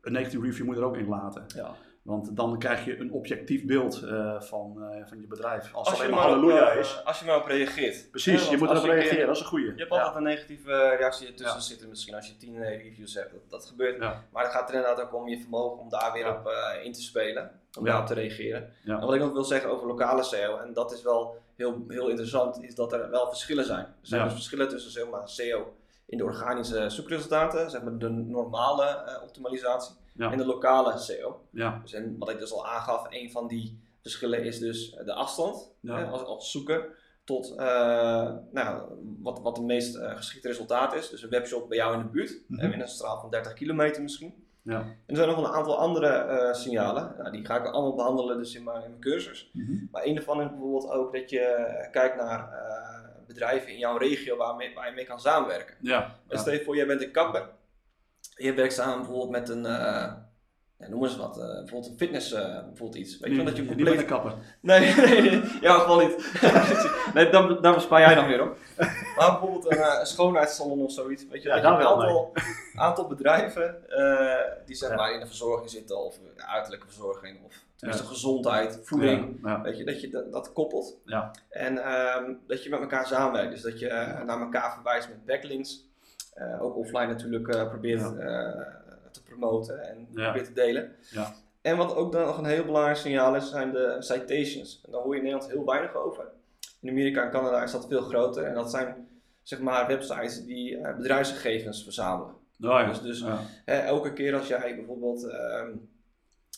een negatieve review moet je er ook in laten. ja. Want dan krijg je een objectief beeld eh, van, eh, van je bedrijf. Als, Als het je, alleen maar halleluja is. als je maar op reageert. Precies, Ja, je moet erop reageren, dat is een goeie. Je hebt Ja. altijd een negatieve reactie tussen Ja. zitten misschien als je 10 reviews hebt. Dat, dat gebeurt. Maar het gaat er inderdaad ook om je vermogen om daar weer op in te spelen. Om daarop te reageren. En wat ik nog wil zeggen over lokale SEO, en dat is wel heel, heel interessant, is dat er wel verschillen zijn. Er zijn dus verschillen tussen zeg maar, SEO in de organische zoekresultaten, zeg maar de normale eh, optimalisatie, en de lokale SEO. Ja, Dus en wat ik dus al aangaf, een van die verschillen is dus de afstand hè, als, als zoeker tot eh, nou, wat, wat de meest eh, geschikte resultaat is. Dus een webshop bij jou in de buurt, Mhm. in een straal van 30 kilometer misschien. ja. En er zijn nog een aantal andere eh, signalen. Nou, die ga ik allemaal behandelen dus in mijn, in mijn cursus. Mhm. Maar een daarvan is bijvoorbeeld ook dat je eh, kijkt naar eh, bedrijven in jouw regio waarmee, waar je mee kan samenwerken. ja. Dus stel je voor, jij bent een kapper. Je werkt samen bijvoorbeeld met een, eh, ja, noem eens wat, eh, bijvoorbeeld een fitness, eh, bijvoorbeeld iets. Weet je wel, dat je compleet... een kapper. Nee, nee, nee, ja, gewoon niet. nee, daar, daar bespaar jij dan weer op. Maar bijvoorbeeld een, een schoonheidssalon of zoiets. Weet je, Ja, dat daar een wel, aantal, aantal bedrijven die zeg Ja. maar in de verzorging zitten, of uiterlijke verzorging, of tenminste Ja. gezondheid, voeding. Weet je, dat je dat, dat koppelt. Ja. En ehm, dat je met elkaar samenwerkt. Dus dat je eh, naar elkaar verwijst met backlinks. Eh, ook offline natuurlijk eh, probeert Ja. te promoten en Ja. probeert te delen. Ja. En wat ook dan nog een heel belangrijk signaal is, zijn de citations. En daar hoor je in Nederland heel weinig over. In Amerika en Canada is dat veel groter. En dat zijn zeg maar websites die bedrijfsgegevens verzamelen. Oh ja. Dus- dus- elke keer als jij bijvoorbeeld ehm,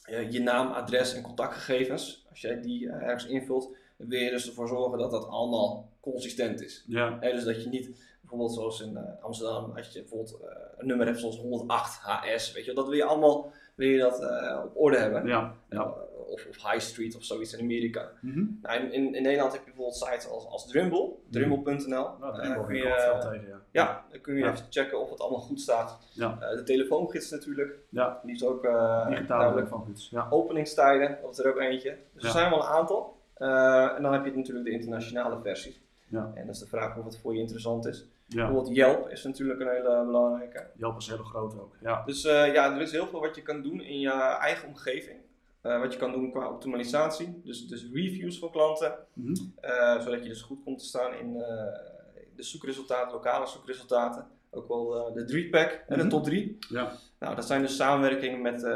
je, je naam, adres en contactgegevens, als jij die eh, ergens invult, dan wil je dus ervoor zorgen dat dat allemaal consistent is. Ja. Dus dat je niet bijvoorbeeld zoals in eh, Amsterdam, als je bijvoorbeeld eh, een nummer hebt zoals 108 HS, weet je, dat wil je allemaal wil je dat, eh, op orde hebben. Ja, ja. Uh, of, of High Street of zoiets in Amerika. Mhm. Nou, in, in, in Nederland heb je bijvoorbeeld sites als, als Drumble, drumble.nl. Nou, Eh, kun je, ja. ja, dan kun je Ja. even checken of het allemaal goed staat. Ja. Eh, de telefoongids natuurlijk, Ja, die is ook digitale duidelijk. van goed. Ja. Openingstijden, dat is er ook eentje. Dus Ja. er zijn wel een aantal. En dan heb je natuurlijk de internationale versies. Ja. En dat is de vraag of het voor je interessant is. ja. Bijvoorbeeld Yelp is natuurlijk een hele belangrijke. Jelp is heel groot ook. Ja. Dus ja, er is heel veel wat je kan doen in je eigen omgeving. Eh, wat je kan doen qua optimalisatie. Dus, dus reviews van klanten. Mhm. eh, zodat je dus goed komt te staan in eh, de zoekresultaten, lokale zoekresultaten. Ook wel de 3-pack en de Mhm. top 3. Ja. Nou, dat zijn dus samenwerkingen met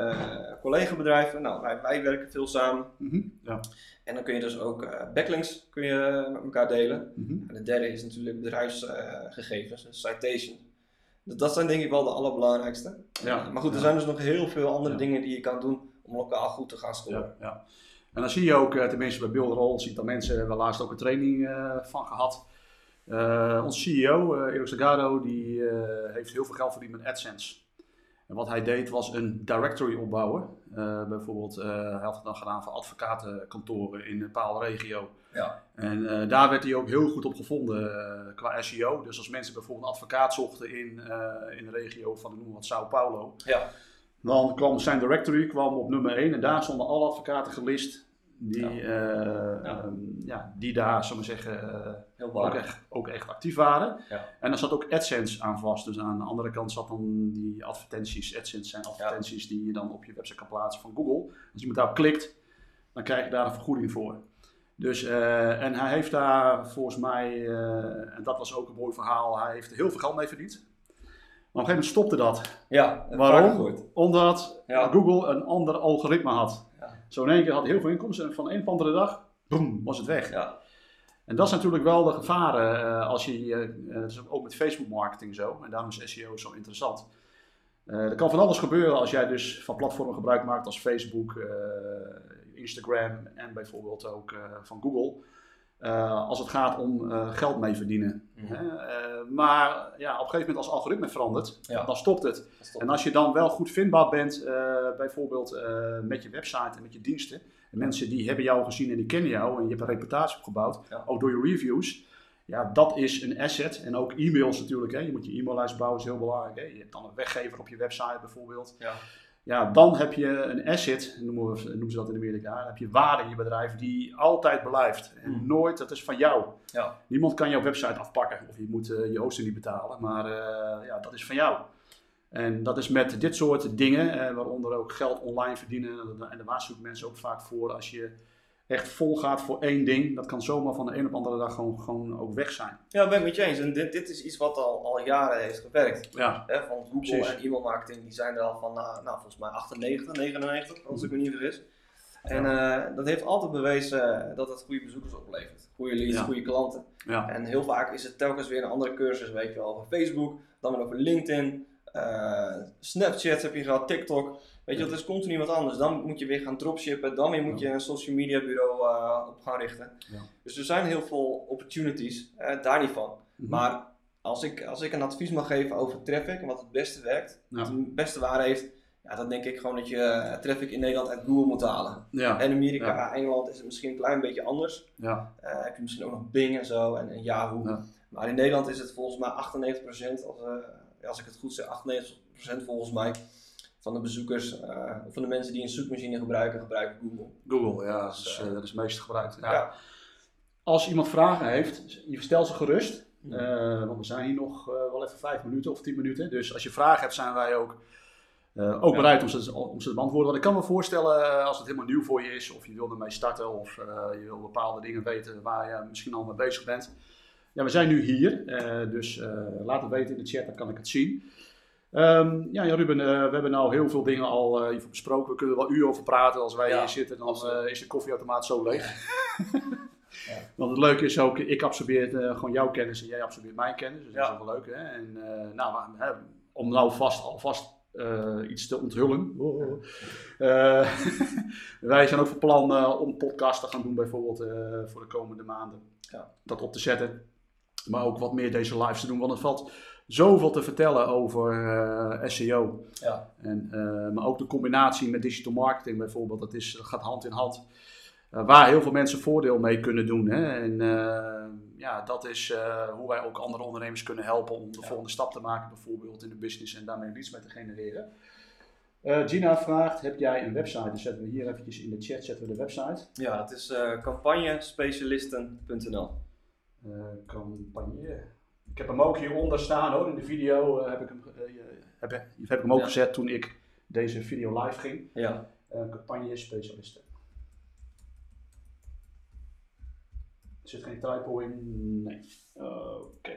collega-bedrijven. Nou, wij, wij werken veel samen. Mhm. Ja. En dan kun je dus ook backlinks kun je met elkaar delen. En de derde is natuurlijk bedrijfsgegevens, dus citation. Dus dat zijn denk ik wel de allerbelangrijkste. Ja. Maar goed, er zijn dus nog heel veel andere dingen die je kan doen om lokaal goed te gaan scoren. Ja, ja. En dan zie je ook, eh, tenminste bij Buildroll, ziet dat mensen, we hebben laatst ook een training eh, van gehad. Eh onze CEO, eh Erik Zagado, die heeft heel veel geld verdiend met AdSense. En wat hij deed was een directory opbouwen. Bijvoorbeeld, hij had het dan gedaan voor advocatenkantoren in een bepaalde regio. Ja. En daar werd hij ook heel goed op gevonden qua SEO. Dus als mensen bijvoorbeeld een advocaat zochten in, in de regio van, noem wat, Sao Paulo. Ja. Dan kwam zijn directory kwam op nummer 1 en daar stonden alle advocaten gelist die, Ja. eh, Ja. ehm, ja, die daar, zullen we zeggen, eh, Heel ook, echt, ook echt actief waren. En daar zat ook AdSense aan vast. Dus aan de andere kant zat dan die advertenties. AdSense zijn advertenties die je dan op je website kan plaatsen van Google. Als iemand daarop klikt, dan krijg je daar een vergoeding voor. Dus, eh, en hij heeft daar volgens mij, en dat was ook een mooi verhaal, hij heeft er heel veel geld mee verdiend. Maar op een gegeven moment stopte dat. Ja, dat Waarom? Omdat Ja. Google een ander algoritme had. Ja. Zo in één keer had hij heel veel inkomsten en van een op de andere dag, boem, was het weg. Ja. En dat is natuurlijk wel de gevaren eh, als je, eh, eh, dat is ook met Facebook marketing zo, en daarom is SEO zo interessant. Er kan van alles gebeuren als jij dus van platformen gebruik maakt als Facebook, Instagram en bijvoorbeeld ook van Google. Eh, als het gaat om eh, geld mee verdienen. Mhm. Eh, maar ja, op een gegeven moment als het algoritme verandert, Ja. dan stopt het. En als je dan wel goed vindbaar bent, bijvoorbeeld met je website en met je diensten. En mensen die hebben jou gezien en die kennen jou en je hebt een reputatie opgebouwd, Ja. ook door je reviews. Ja, dat is een asset. En ook e-mails natuurlijk. Hè. Je moet je e-maillijst bouwen, is heel belangrijk. Hè. Je hebt dan een weggever op je website bijvoorbeeld. Ja. Ja, dan heb je een asset, noemen, we, noemen ze dat in Amerika. Dan heb je waarde in je bedrijf die altijd blijft. En Hmm. nooit, dat is van jou. Ja. Niemand kan jouw website afpakken of je moet eh, je hosting niet betalen. Maar eh, ja, dat is van jou. En dat is met dit soort dingen, eh, waaronder ook geld online verdienen. En daar waarschuw ik mensen ook vaak voor als je echt vol gaat voor één ding. Dat kan zomaar van de een op de andere dag gewoon, gewoon ook weg zijn. Ja, ben ik met je eens. En dit, dit is iets wat al, al jaren heeft gewerkt. Ja, Hè, van Google Precies. en e-mailmarketing, die zijn er al van, nou, nou, volgens mij 98, 99, als ik me niet vergis. En eh, dat heeft altijd bewezen dat het goede bezoekers oplevert. Goede leads, Ja. goede klanten. ja, En heel vaak is het telkens weer een andere cursus, weet je wel, over Facebook, dan weer over LinkedIn, eh, Snapchat heb je gehad, TikTok. Weet je, dat is continu wat anders. Dan moet je weer gaan dropshippen, dan weer moet je een social media bureau eh, op gaan richten. Ja. Dus er zijn heel veel opportunities, eh, daar niet van. Mhm. Maar als ik, als ik een advies mag geven over traffic en wat het beste werkt, Ja. wat het beste waarde heeft, ja, dan denk ik gewoon dat je eh, traffic in Nederland uit Google moet halen. ja, En Amerika, Engeland is het misschien een klein beetje anders. ja, heb je misschien ook nog Bing en zo en, en Yahoo. Maar in Nederland is het volgens mij 98%, als, als ik het goed zeg, 98% volgens mij van de bezoekers, eh, of van de mensen die een zoekmachine gebruiken, gebruiken Google. Google, ja, dat is, eh, dat is het meest gebruikt. Ja. Ja. Als iemand vragen heeft, je stel ze gerust. Want we zijn hier nog eh, wel even vijf minuten of tien minuten. Dus als je vragen hebt, zijn wij ook, eh, ook Ja. bereid om ze, om ze te beantwoorden. Want ik kan me voorstellen, als het helemaal nieuw voor je is, of je wil ermee starten, of eh, je wil bepaalde dingen weten waar je misschien al mee bezig bent. Ja, we zijn nu hier, eh, dus eh, laat het weten in de chat, dan kan ik het zien. Ehm, ja, ja, Ruben, eh, we hebben nou heel veel dingen al eh, besproken. We kunnen er wel uren over praten. Als wij Ja, hier zitten, dan eh, is de koffieautomaat zo leeg. Ja. Want het leuke is ook, ik absorbeer eh, gewoon jouw kennis en jij absorbeert mijn kennis. Dus dat is ook wel leuk. Hè? En eh, nou, hè, om nou vast, alvast eh, iets te onthullen. Oh. Eh, wij zijn ook van plan eh, om een podcast te gaan doen bijvoorbeeld eh, voor de komende maanden. Ja. Dat op te zetten. Maar ook wat meer deze lives te doen, want het valt zoveel te vertellen over eh, SEO. Ja. En, eh, maar ook de combinatie met digital marketing bijvoorbeeld, dat, is, dat gaat hand in hand. Eh, waar heel veel mensen voordeel mee kunnen doen. Hè? En ja, dat is hoe wij ook andere ondernemers kunnen helpen om de Ja. volgende stap te maken, bijvoorbeeld in de business en daarmee leads mee te genereren. Gina vraagt, heb jij een website? Dan zetten we hier eventjes in de chat zetten we de website. Ja, het is campagnespecialisten.nl. Campagne. Ik heb hem ook hieronder staan hoor. In de video eh, heb, ik hem, eh, heb, heb ik hem ook Ja. gezet toen ik deze video live ging. Ja. Eh, campagne specialisten. Er zit geen typo in? Nee. Oké.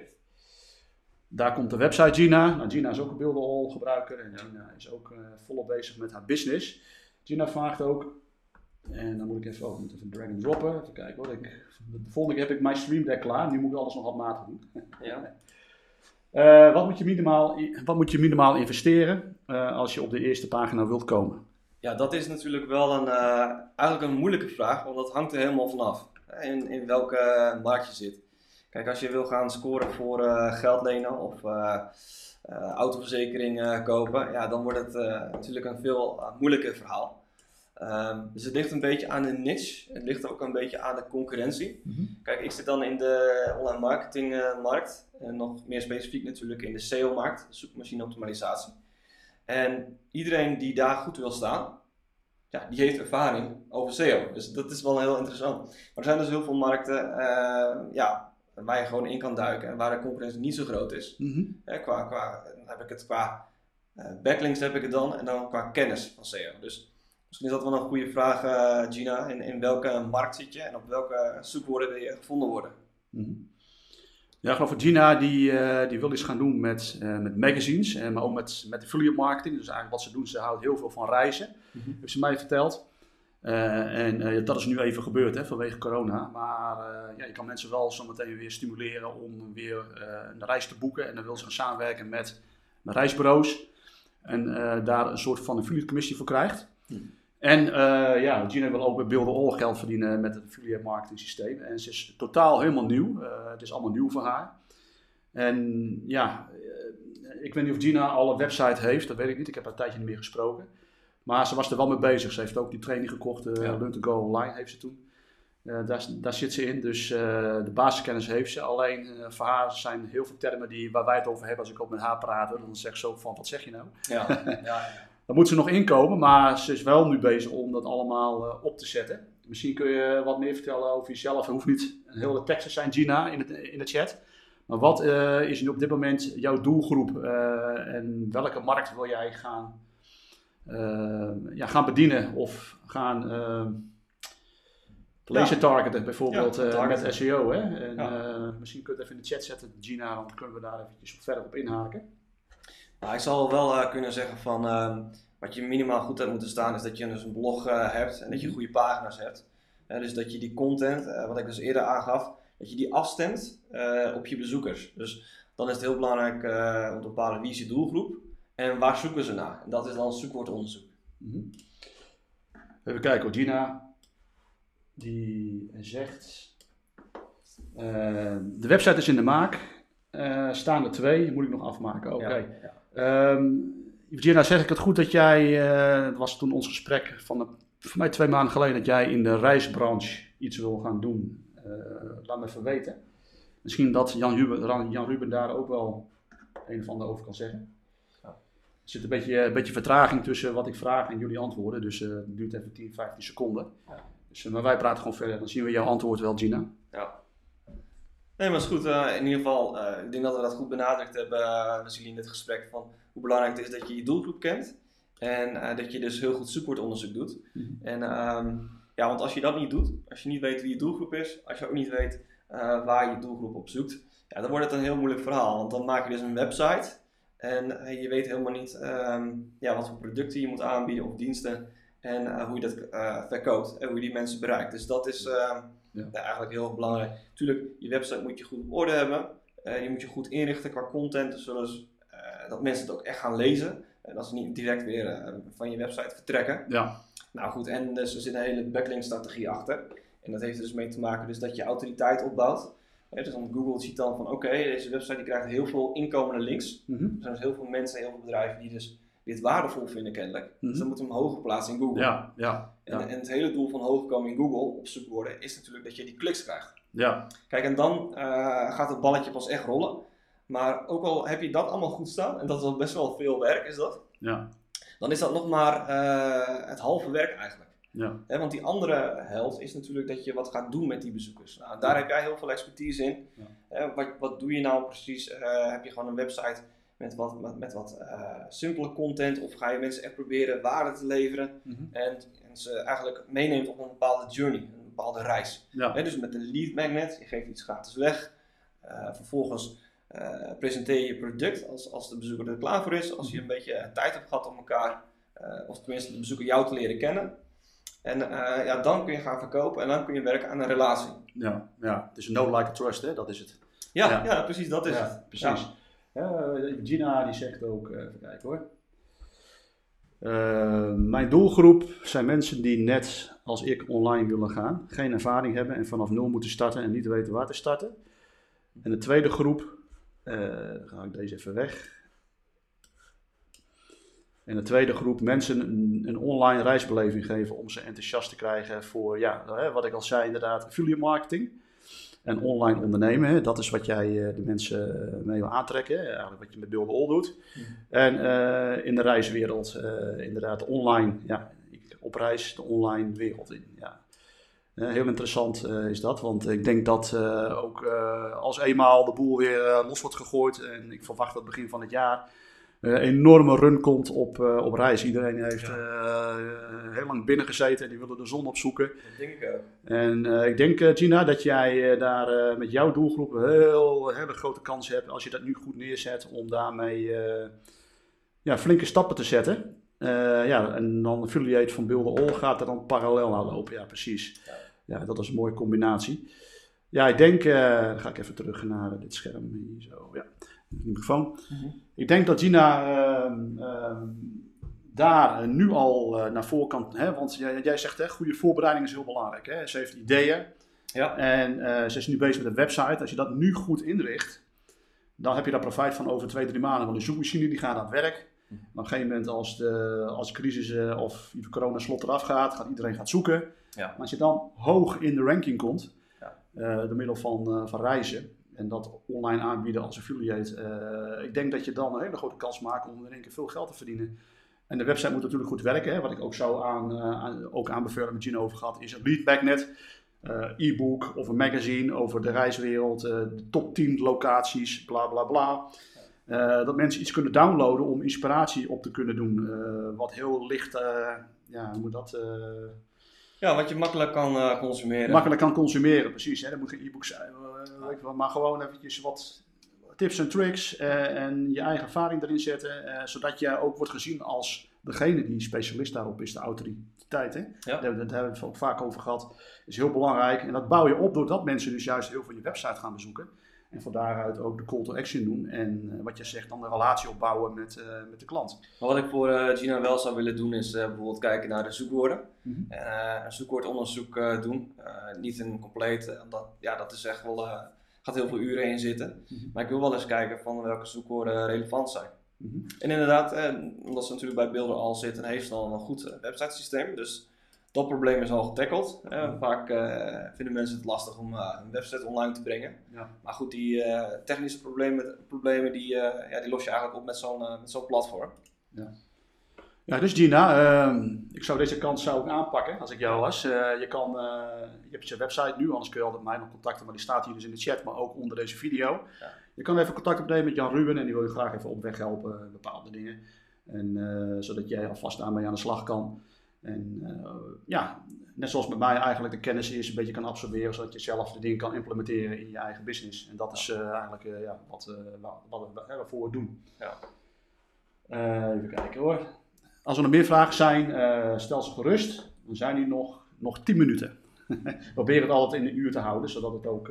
Daar komt de website Gina. Nou, Gina is ook een beeldenol gebruiker en Gina is ook eh, volop bezig met haar business. Gina vraagt ook, en dan moet ik even, oh, ik moet even drag and droppen. Even kijken hoor. Ik, de volgende keer heb ik mijn stream deck klaar. Nu moet ik alles nog handmatig doen. Ja. Eh, wat, moet je minimaal, wat moet je minimaal investeren eh, als je op de eerste pagina wilt komen? Ja, dat is natuurlijk wel een, eh, eigenlijk een moeilijke vraag, want dat hangt er helemaal vanaf. In, in welke markt je zit. Kijk, als je wil gaan scoren voor geld lenen of autoverzekering kopen, ja, dan wordt het natuurlijk een veel moeilijker verhaal. Ehm, dus het ligt een beetje aan de niche, het ligt ook een beetje aan de concurrentie. Kijk, ik zit dan in de online marketingmarkt en nog meer specifiek natuurlijk in de SEO-markt, zoekmachine optimalisatie. En iedereen die daar goed wil staan, ja, die heeft ervaring over SEO. Dus dat is wel heel interessant. Maar er zijn dus heel veel markten eh, ja, waar je gewoon in kan duiken en waar de concurrentie niet zo groot is. Mhm. Hè, qua, qua, dan heb ik het qua eh, backlinks heb ik het dan en dan qua kennis van SEO. Dus misschien is dat wel een goede vraag, eh, Gina. In, in welke markt zit je en op welke zoekwoorden wil je gevonden worden? Mhm. Ja, ik geloof dat Gina die, eh, die wil iets gaan doen met, eh, met magazines, en maar ook met, met affiliate marketing. Dus eigenlijk wat ze doen, ze houdt heel veel van reizen, Mhm. heeft ze mij verteld. En dat is nu even gebeurd hè, vanwege corona. Maar ja, je kan mensen wel zometeen weer stimuleren om weer een reis te boeken. En dan wil ze gaan samenwerken met, met reisbureaus. En daar een soort van affiliate commissie voor krijgt. Hm. En eh, ja, Gina wil ook bij Beelden All geld verdienen met het affiliate marketing systeem. En ze is totaal helemaal nieuw. Eh, het is allemaal nieuw voor haar. En ja, eh, ik weet niet of Gina al een website heeft, dat weet ik niet. Ik heb haar een tijdje niet meer gesproken. Maar ze was er wel mee bezig. Ze heeft ook die training gekocht, uh, Ja. Learn to Go Online heeft ze toen. Daar, daar zit ze in, dus de basiskennis heeft ze. Alleen voor haar zijn heel veel termen die, waar wij het over hebben als ik ook met haar praat. Dan zegt ze ook van, wat zeg je nou? Ja, ja, Daar moet ze nog inkomen, maar ze is wel nu bezig om dat allemaal eh, op te zetten. Misschien kun je wat meer vertellen over jezelf. Het hoeft niet een hele tekst te zijn, Gina, in, het, in de chat. Maar wat eh, is nu op dit moment jouw doelgroep eh, en welke markt wil jij gaan, eh, ja, gaan bedienen of gaan laser targeten, bijvoorbeeld Ja, eh, targeten. met SEO? Hè? En, Ja. eh, misschien kun je het even in de chat zetten, Gina, dan kunnen we daar eventjes verder op inhaken. Nou, ik zal wel eh, kunnen zeggen van ehm, wat je minimaal goed hebt moeten staan is dat je dus een blog eh, hebt en dat je goede pagina's hebt. Eh, dus dat je die content, eh, wat ik dus eerder aangaf, dat je die afstemt eh, op je bezoekers. Dus dan is het heel belangrijk eh, om te bepalen wie is je doelgroep en waar zoeken ze naar. En dat is dan zoekwoordonderzoek. Mhm. Even kijken hoor, Gina. Die zegt. eh, de website is in de maak. Eh, staan er twee, moet ik nog afmaken. Oké. Ja, ja. Ehm, Gina, zeg ik het goed dat jij, eh, het was toen ons gesprek van de, voor mij twee maanden geleden, dat jij in de reisbranche iets wil gaan doen. Eh, laat me even weten. Misschien dat Jan Ruben, Jan Ruben daar ook wel een of ander over kan zeggen. Er zit een beetje, een beetje vertraging tussen wat ik vraag en jullie antwoorden, dus eh, het duurt even 10, 15 seconden. Ja. Dus, maar wij praten gewoon verder, dan zien we jouw antwoord wel, Gina. Ja. Nee, maar is goed. eh, in ieder geval, eh, ik denk dat we dat goed benadrukt hebben, uh, we in dit gesprek, van hoe belangrijk het is dat je je doelgroep kent. En dat je dus heel goed zoekwoordonderzoek doet. Mhm. En ehm, ja, want als je dat niet doet, als je niet weet wie je doelgroep is, als je ook niet weet waar je doelgroep op zoekt, ja, dan wordt het een heel moeilijk verhaal. Want dan maak je dus een website en je weet helemaal niet ehm, ja, wat voor producten je moet aanbieden of diensten. En hoe je dat verkoopt en hoe je die mensen bereikt. Dus dat is ehm, Ja. ja, eigenlijk heel belangrijk. Tuurlijk, je website moet je goed op orde hebben. Eh, je moet je goed inrichten qua content, zodat eh, dat mensen het ook echt gaan lezen. En dat ze niet direct weer eh, van je website vertrekken. Ja. Nou goed, en dus er zit een hele backlink strategie achter. En dat heeft er dus mee te maken dus dat je autoriteit opbouwt Hè, dus dan Google ziet dan van oké, deze website die krijgt heel veel inkomende links. Mhm. Er zijn dus heel veel mensen, heel veel bedrijven die dus dit waardevol vinden kennelijk. Mhm. Dus dan moeten we hem hoger plaatsen in Google. Ja, ja, En, ja. en het hele doel van hoger komen in Google op zoekwoorden is natuurlijk dat je die kliks krijgt. ja. Kijk, en dan eh, gaat het balletje pas echt rollen. Maar ook al heb je dat allemaal goed staan, en dat is al best wel veel werk is dat, ja. dan is dat nog maar eh, het halve werk eigenlijk. ja. Want die andere helft is natuurlijk dat je wat gaat doen met die bezoekers. Nou, daar heb jij heel veel expertise in. Ja. Wat, wat doe je nou precies? Eh, heb je gewoon een website met wat, met, met wat eh, simpele content? Of ga je mensen echt proberen waarde te leveren? Mhm. En, en ze eigenlijk meeneemt op een bepaalde journey, een bepaalde reis. ja. Dus met de lead magnet, je geeft iets gratis weg. Eh, vervolgens eh, presenteer je je product als, als de bezoeker er klaar voor is. Als je een beetje tijd hebt gehad om elkaar, of tenminste de bezoeker jou te leren kennen. En ja, dan kun je gaan verkopen en dan kun je werken aan een relatie. ja, ja. Het is een no, like, trust, hè? dat is het. Ja, Ja. ja. precies, dat is ja, het. Precies. Ja, Gina die zegt ook, eh, even kijken hoor. Eh, mijn doelgroep zijn mensen die net als ik online willen gaan, geen ervaring hebben en vanaf nul moeten starten en niet weten waar te starten. En de tweede groep, eh, dan ga ik deze even weg. En de tweede groep mensen een, een online reisbeleving geven om ze enthousiast te krijgen voor, ja, wat ik al zei inderdaad, affiliate marketing en online ondernemen. Hè. Dat is wat jij eh, de mensen eh, mee wil aantrekken, eigenlijk wat je met Build All doet. Mhm. En eh, in de reiswereld, inderdaad online, ja, ik op reis de online wereld in. Ja. Heel interessant is dat, want ik denk dat ook als eenmaal de boel weer los wordt gegooid, en ik verwacht dat begin van het jaar, enorme run komt op, eh, op reis. Iedereen heeft Ja. eh, heel lang binnen gezeten en die willen de zon opzoeken. Dat denk ik ook. En eh, ik denk, eh, Gina, dat jij eh, daar eh, met jouw doelgroep een heel, hele grote kans hebt als je dat nu goed neerzet om daarmee eh, ja, flinke stappen te zetten. Eh, ja, en dan affiliate van Beelden All gaat er dan parallel aan lopen. Ja, precies. Ja. Dat is een mooie combinatie. Ja, ik denk, eh, dan ga ik even terug naar dit scherm hier zo. Ja, die microfoon. Ik denk dat Gina ehm, ehm, daar eh, nu al eh, naar voren kan. Hè, want jij, jij zegt, hè, goede voorbereiding is heel belangrijk. Hè? Ze heeft ideeën Ja. en eh, ze is nu bezig met een website. Als je dat nu goed inricht, dan heb je daar profijt van over twee, drie maanden. Want de zoekmachine die gaat aan het werk. Hm. Maar op een gegeven moment als de, als de crisis eh, of de corona-slot eraf gaat, gaat iedereen gaat zoeken. Ja. Maar als je dan hoog in de ranking komt, Ja. door middel van, van reizen en dat online aanbieden als affiliate, eh, ik denk dat je dan een hele grote kans maakt om in één keer veel geld te verdienen. En de website moet natuurlijk goed werken. Hè. Wat ik ook zou aan, eh, aan, ook aanbevelen met Gino over gehad, is een lead magnet, eh, e-book of een magazine over de reiswereld, de top 10 locaties, bla bla bla. Dat mensen iets kunnen downloaden om inspiratie op te kunnen doen. wat heel licht, ja, hoe moet dat, Ja, wat je makkelijk kan consumeren. makkelijk kan consumeren. Precies, hè. dat moet geen e-book zijn, weet wel, maar gewoon eventjes wat tips en tricks eh, en je eigen ervaring erin zetten. eh, zodat je ook wordt gezien als degene die specialist daarop is, de autoriteit. Hè? Ja. Daar, hebben we- daar hebben we het ook vaak over gehad. is heel belangrijk. En dat bouw je op doordat mensen dus juist heel veel je website gaan bezoeken. En van daaruit ook de call to action doen. En eh, wat je zegt, dan de relatie opbouwen met, eh, met de klant. Maar wat ik voor eh, Gina wel zou willen doen is bijvoorbeeld kijken naar de zoekwoorden. Eh, een zoekwoordonderzoek doen. Niet een compleet, dat, ja, dat is echt wel, gaat heel veel uren in zitten. Mhm. Maar ik wil wel eens kijken van welke zoekwoorden relevant zijn. Mhm. En inderdaad, eh, omdat ze natuurlijk bij Beelden al zitten, heeft ze al een goed websitesysteem. Dus dat probleem is al getackeld. Eh, vaak eh, vinden mensen het lastig om eh, een website online te brengen. Ja. Maar goed, die technische problemen, problemen die, ja, die los je eigenlijk op met zo'n met zo'n platform. Ja, dus Gina, ehm, ik zou deze kans zou ik aanpakken als ik jou was. Je, kan, je hebt je website nu, anders kun je altijd mij nog contacten, maar die staat hier dus in de chat, maar ook onder deze video. Ja. Je kan even contact opnemen met Jan Ruben en die wil je graag even op weg helpen, bepaalde dingen. En, zodat jij alvast daarmee aan de slag kan. En eh, ja, net zoals met mij eigenlijk de kennis is een beetje kan absorberen, zodat je zelf de dingen kan implementeren in je eigen business. En dat is eh, eigenlijk eh, ja, wat, wat, wat, we- waarvoor we doen. Ja. Even kijken hoor. Als er nog meer vragen zijn, stel ze gerust. Dan zijn hier nog, nog 10 minuten. We proberen het altijd in een uur te houden, zodat het ook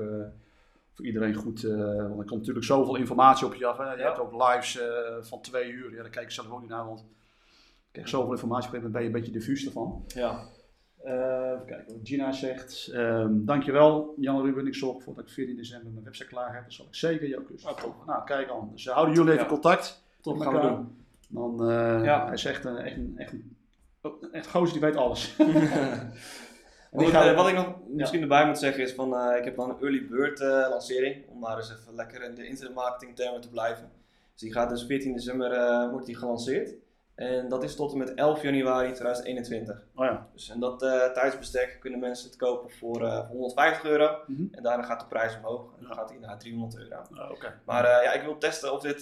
voor iedereen goed... eh, want er komt natuurlijk zoveel informatie op je af. Hè. Je Ja. hebt ook lives van twee uur. Ja, daar kijk ik zelf ook niet naar, want krijg zoveel informatie. Op een gegeven moment ben je een beetje diffuus ervan. Ja. Uh, even kijken wat Gina zegt. Um, dankjewel Jan Ruben, ik zorg ervoor dat ik 14 december mijn website klaar heb. Dan zal ik zeker jouw cursus oh, Nou, kijk al. Dus houden jullie even contact. Top, gaan we doen. Dan, uh, ja. Hij is echt een, echt een, echt een, echt gozer die weet alles. wat, uh, wat, ik nog misschien erbij moet zeggen is van, uh, ik heb dan een early bird lancering. Om maar eens even lekker in de internet marketing termen te blijven. Dus die gaat dus 14 december wordt die gelanceerd. En dat is tot en met 11 januari 2021. Oh ja. Dus in dat uh, tijdsbestek kunnen mensen het kopen voor, uh, voor 150 euro. Mm En daarna gaat de prijs omhoog. En dan gaat hij naar 300 euro. Oh, okay. Maar uh, ja, ik wil testen of dit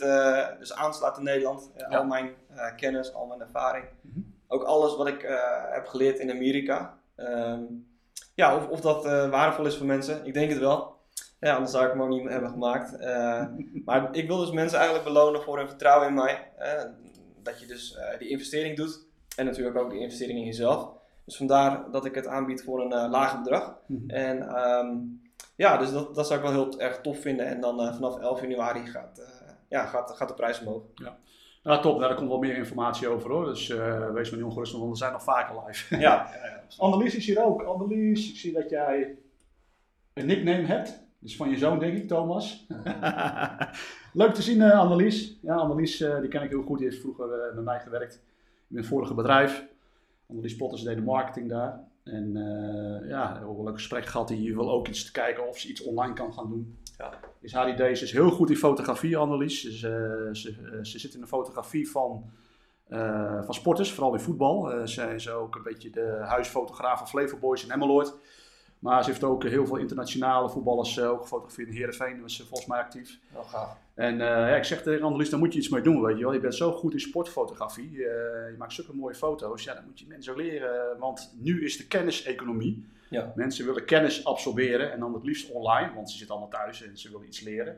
dus aanslaat in Nederland. Ja. Al mijn kennis, al mijn ervaring. Mm -hmm. Ook alles wat ik heb geleerd in Amerika. Um, ja, of, of dat waardevol is voor mensen. Ik denk het wel. Ja, anders zou ik hem ook niet hebben gemaakt. maar ik wil dus mensen eigenlijk belonen voor hun vertrouwen in mij dat je dus uh, die investering doet. En natuurlijk ook de investering in jezelf. Dus vandaar dat ik het aanbied voor een uh, lager bedrag. Mhm. En um, ja, dus dat, dat zou ik wel heel erg tof vinden. En dan uh, vanaf 11 januari gaat, ja, gaat, gaat de prijs omhoog. Ja. Nou, top. Daar komt wel meer informatie over hoor. Dus wees maar niet ongerust, want we zijn nog vaker live. ja, ja, ja. Annelies is hier ook. Annelies, ik zie dat jij een nickname hebt. Dus van je zoon, denk ik, Thomas. Leuk te zien, uh, Annelies. Ja, Annelies, uh, die ken ik heel goed. Die heeft vroeger uh, met mij gewerkt in mijn vorige bedrijf. Annelies Potters deed de marketing daar. En ja, we hebben een leuk gesprek gehad. Die wil ook iets te kijken of ze iets online kan gaan doen. Ja. Is haar idee. Ze is heel goed in fotografie, Annelies. Dus, ze, ze zit in de fotografie van, van sporters, vooral in voetbal. ze is ook een beetje de huisfotograaf van Flevo Boys in Emmeloord. Maar ze heeft ook heel veel internationale voetballers uh, ook gefotografeerd. Heerenveen was ze volgens mij actief. Oh, gaaf. En uh, ja, ik zeg tegen Annelies, daar moet je iets mee doen, weet je wel. Je bent zo goed in sportfotografie. Uh, je maakt zulke mooie foto's. Ja, dan moet je mensen leren. Want nu is de kenniseconomie. Ja. Mensen willen kennis absorberen. En dan het liefst online. Want ze zitten allemaal thuis en ze willen iets leren.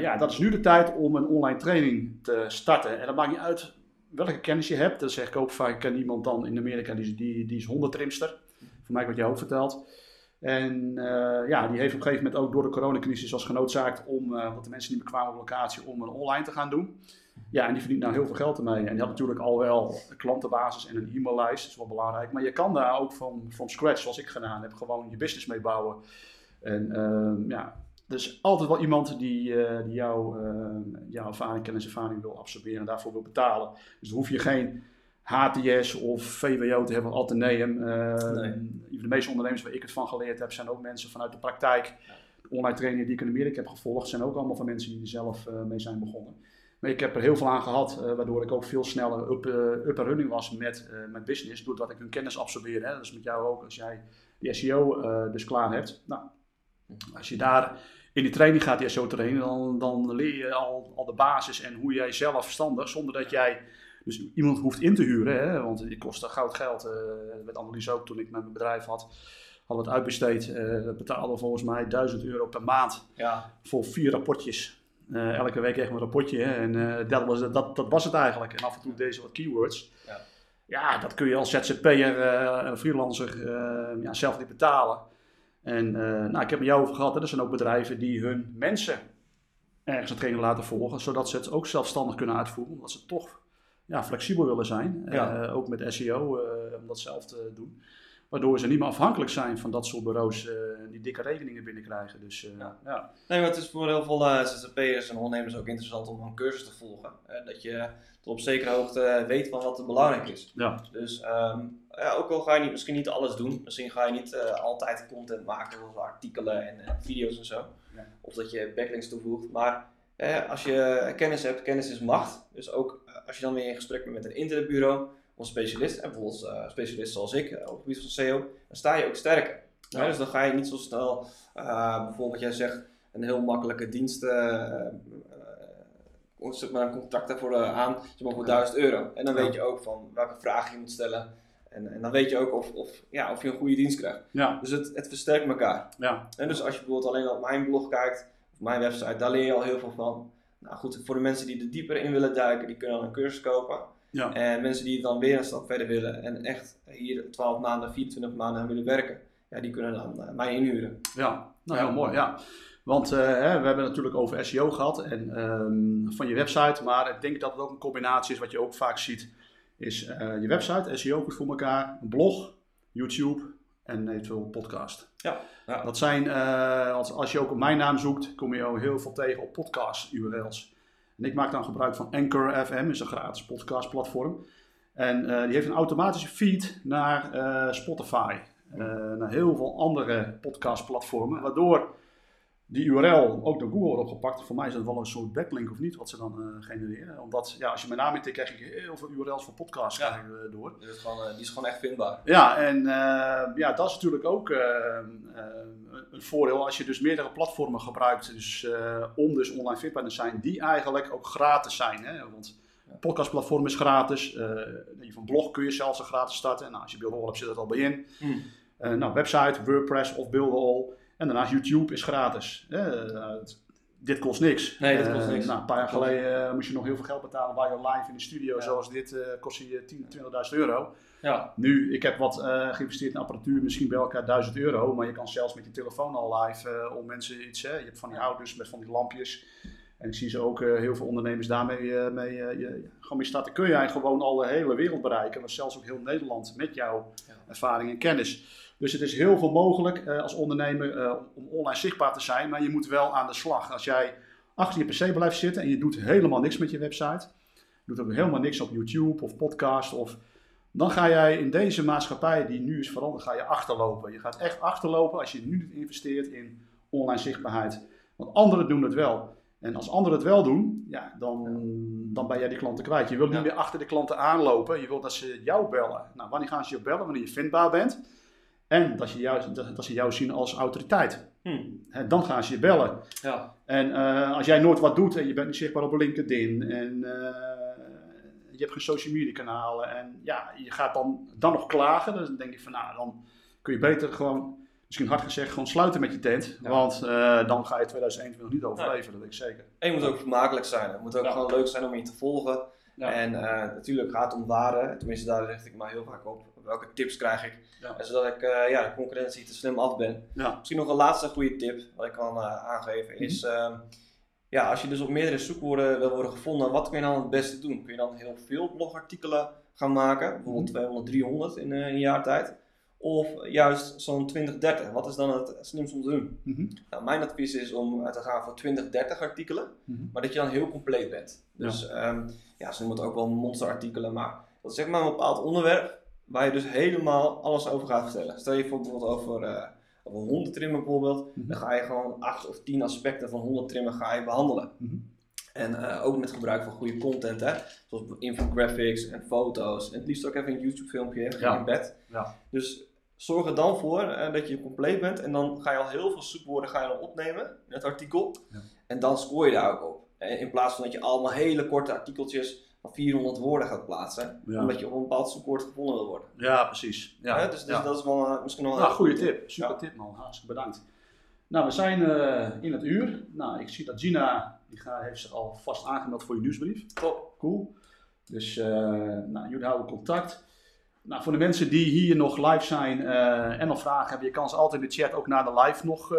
ja, dat is nu de tijd om een online training te starten. En dat maakt niet uit welke kennis je hebt. Dat zeg ik ook vaak. Ik ken iemand dan in Amerika, die, die, die is honderdtrimster voor mij wat jij ook vertelt. En uh, ja, die heeft op een gegeven moment ook door de coronacrisis was genoodzaakt om, uh, de mensen niet meer kwamen op locatie, om een online te gaan doen. Ja, en die verdient nou heel veel geld ermee. En die had natuurlijk al wel een klantenbasis en een e-maillijst, dat is wel belangrijk. Maar je kan daar ook van from scratch, zoals ik gedaan heb, gewoon je business mee bouwen. En uh, ja, er is altijd wel iemand die, uh, die jou, jouw ervaring, kennis en ervaring wil absorberen en daarvoor wil betalen. Dus dan hoef je geen HTS of VWO te hebben, Atheneum. Uh, nee. De meeste ondernemers waar ik het van geleerd heb, zijn ook mensen vanuit de praktijk. De online trainingen die ik in Amerika heb gevolgd, zijn ook allemaal van mensen die er zelf uh, mee zijn begonnen. Maar ik heb er heel veel aan gehad, uh, waardoor ik ook veel sneller up, up running was met mijn business, doordat ik hun kennis absorbeerde. Hè. Dat is met jou ook, als jij die SEO dus klaar hebt. Nou, als je daar in die training gaat, die SEO training, dan, dan leer je al, al de basis en hoe jij zelf verstandig, zonder dat jij dus iemand hoeft in te huren, hè, want die kost goud geld. Uh, met Annelies ook, toen ik mijn bedrijf had, hadden we het uitbesteed. Uh, dat betaalden volgens mij 1000 euro per maand ja. voor vier rapportjes. Uh, elke week echt een rapportje. Hè, en dat, was, dat, dat was het eigenlijk. En af en toe deze wat keywords. Ja, ja dat kun je als ZZP'er, freelancer, ja, zelf niet betalen. En nou, ik heb met jou over gehad, hè, er zijn ook bedrijven die hun mensen ergens een training laten volgen, zodat ze het ook zelfstandig kunnen uitvoeren, omdat ze toch ja, flexibel willen zijn. Ja. Uh, ook met SEO, uh, om dat zelf te doen. Waardoor ze niet meer afhankelijk zijn van dat soort bureaus uh, die dikke rekeningen binnenkrijgen. Dus, ja. ja. Nee, maar het is voor heel veel ZZP'ers en ondernemers ook interessant om een cursus te volgen. dat je tot op zekere hoogte weet van wat er belangrijk is. Ja. Dus um, ja, ook al ga je niet, misschien niet alles doen. Misschien ga je niet altijd content maken, zoals artikelen en video's en zo. Ja. Of dat je backlinks toevoegt. Maar als je kennis hebt, kennis is macht. Dus ook als je dan weer in gesprek bent met een internetbureau of specialist, en bijvoorbeeld uh, specialist zoals ik uh, op het gebied van SEO, dan sta je ook sterker. Ja. dus dan ga je niet zo snel, uh, bijvoorbeeld jij zegt, een heel makkelijke dienst, maar een contract daarvoor aan, zeg maar voor 1000 euro. En dan weet je ook van welke vragen je moet stellen. En, en dan weet je ook of, of, ja, of je een goede dienst krijgt. Ja. Dus het, het versterkt elkaar. Ja. En dus als je bijvoorbeeld alleen op mijn blog kijkt, of mijn website, daar leer je al heel veel van. Nou goed, voor de mensen die er dieper in willen duiken, die kunnen dan een cursus kopen. Ja. En mensen die dan weer een stap verder willen en echt hier 12 maanden, 24 maanden aan willen werken, ja, die kunnen dan uh, mij inhuren. Ja, nou heel mooi. Ja. Want uh, hè, we hebben het natuurlijk over SEO gehad en um, van je website, maar ik denk dat het ook een combinatie is wat je ook vaak ziet. Is uh, je website, SEO goed voor elkaar, een blog, YouTube en eventueel podcast. Ja, ja. Dat zijn, eh, als, als je ook op mijn naam zoekt, kom je ook heel veel tegen op podcast URL's. En ik maak dan gebruik van Anchor FM, is een gratis podcast platform. En eh, die heeft een automatische feed naar eh, Spotify, naar heel veel andere podcastplatformen, waardoor die URL ook door Google wordt opgepakt. Voor mij is dat wel een soort backlink of niet, wat ze dan uh, genereren. Omdat, ja, als je mijn naam intikt, krijg je heel veel URL's voor podcasts Ja. uh, door. Die is, gewoon, eh, die is gewoon echt vindbaar. Ja, en uh, ja, dat is natuurlijk ook een voordeel als je dus meerdere platformen gebruikt. Dus om dus online vindbaar te zijn, die eigenlijk ook gratis zijn. Hè? Want een podcastplatform is gratis. Van blog kun je zelfs een gratis starten. Nou, als je Buildall hebt, zit dat al bij in. Hmm. Nou, website, WordPress of Buildall. En daarnaast YouTube is gratis. Dit kost niks. Nee, dit kost niks. nou, een paar jaar geleden moest je nog heel veel geld betalen. Waar je live in de studio, Ja. zoals dit, kost je 10, 20.000 euro. Ja, Nu, ik heb wat uh, geïnvesteerd in apparatuur, misschien bij elkaar 1000 euro. Maar je kan zelfs met je telefoon al live uh, om mensen iets. Hè. Je hebt van die ouders met van die lampjes. En ik zie ze ook uh, heel veel ondernemers daarmee mee, je, gewoon mee starten. Kun jij gewoon al de hele wereld bereiken. Maar zelfs ook heel Nederland met jouw ervaring en kennis. Dus het is heel veel mogelijk als ondernemer om online zichtbaar te zijn. Maar je moet wel aan de slag. Als jij achter je PC blijft zitten en je doet helemaal niks met je website. Doet ook helemaal niks op YouTube of podcast of dan ga jij in deze maatschappij die nu is veranderd, ga je achterlopen. Je gaat echt achterlopen als je nu niet investeert in online zichtbaarheid. Want anderen doen het wel. En als anderen het wel doen, ja, dan, dan ben jij die klanten kwijt. Je wilt niet Ja. meer achter de klanten aanlopen. Je wilt dat ze jou bellen. Nou, wanneer gaan ze je bellen? Wanneer je vindbaar bent. En dat, je jou, dat, dat ze jou zien als autoriteit. Hm. Dan gaan ze je bellen. ja. En uh, als jij nooit wat doet en je bent niet zichtbaar op LinkedIn en uh, je hebt geen social media kanalen en ja, je gaat dan, dan nog klagen, dan denk ik van nou, dan kun je beter gewoon, misschien hard gezegd, gewoon sluiten met je tent. Ja. Want uh, dan ga je 2021 niet overleven, dat weet ik zeker. En je moet ook vermakelijk zijn. Het moet ook gewoon leuk zijn om je te volgen. En natuurlijk gaat het om waarde. Tenminste, daar richt ik me heel vaak op. Welke tips krijg ik? Ja. Zodat ik uh, ja, de concurrentie te slim af ben. Ja. Misschien nog een laatste goede tip wat ik kan uh, aangeven is... Mhm. Uh, ja, als je dus op meerdere zoekwoorden wil worden gevonden, wat kun je dan het beste doen? Kun je dan heel veel blogartikelen gaan maken? Bijvoorbeeld Mhm. 200, 300 in uh, een jaar tijd? Of juist zo'n 20, 30? Wat is dan het slimste om te doen? -hmm. Nou, mijn advies is om te gaan voor 20, 30 artikelen, -hmm. maar dat je dan heel compleet bent. Dus ja, um, ja ze noemen het ook wel monsterartikelen, maar dat is zeg maar een bepaald onderwerp waar je dus helemaal alles over gaat vertellen. Stel je voor bijvoorbeeld over, uh, over hondentrimmen bijvoorbeeld, mm -hmm. dan ga je gewoon 8 of 10 aspecten van hondentrimmen ga je behandelen. Mhm. En uh, ook met gebruik van goede content, hè? zoals infographics en foto's. En het liefst ook even een YouTube filmpje Ja. in bed. Ja. Dus zorg er dan voor uh, dat je compleet bent en dan ga je al heel veel zoekwoorden ga je dan opnemen in het artikel. Ja. En dan scoor je daar ook op. En in plaats van dat je allemaal hele korte artikeltjes van 400 woorden gaat plaatsen, Ja. omdat je op een bepaald zoekwoord gevonden wil worden. Ja, precies. Ja. Hè? Dus, dus ja. dat is wel, uh, misschien wel een Nou, goede tip. Super tip man. Hartstikke bedankt. Nou, we zijn uh, in het uur. Nou, ik zie dat Gina, die gaat, heeft zich al vast aangemeld voor je nieuwsbrief. Top. Cool. Dus uh, nou, jullie houden contact. Nou, voor de mensen die hier nog live zijn uh, en nog vragen hebben, je kan ze altijd in de chat ook na de live nog uh,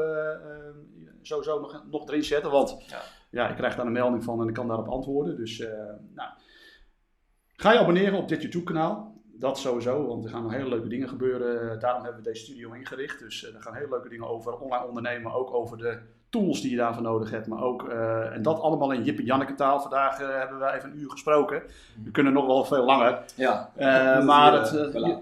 sowieso nog, nog erin zetten. Want Ja. ja, ik krijg daar een melding van en ik kan daarop antwoorden. Dus nou, ga je abonneren op dit YouTube kanaal. Dat sowieso, want er gaan nog hele leuke dingen gebeuren. Daarom hebben we deze studio ingericht. Dus uh, er gaan hele leuke dingen over online ondernemen. Ook over de tools die je daarvoor nodig hebt. Maar ook, uh, en dat allemaal in Jip en Janneke taal. Vandaag uh, hebben we even een uur gesproken. We kunnen nog wel veel langer. Ja. Uh, maar het,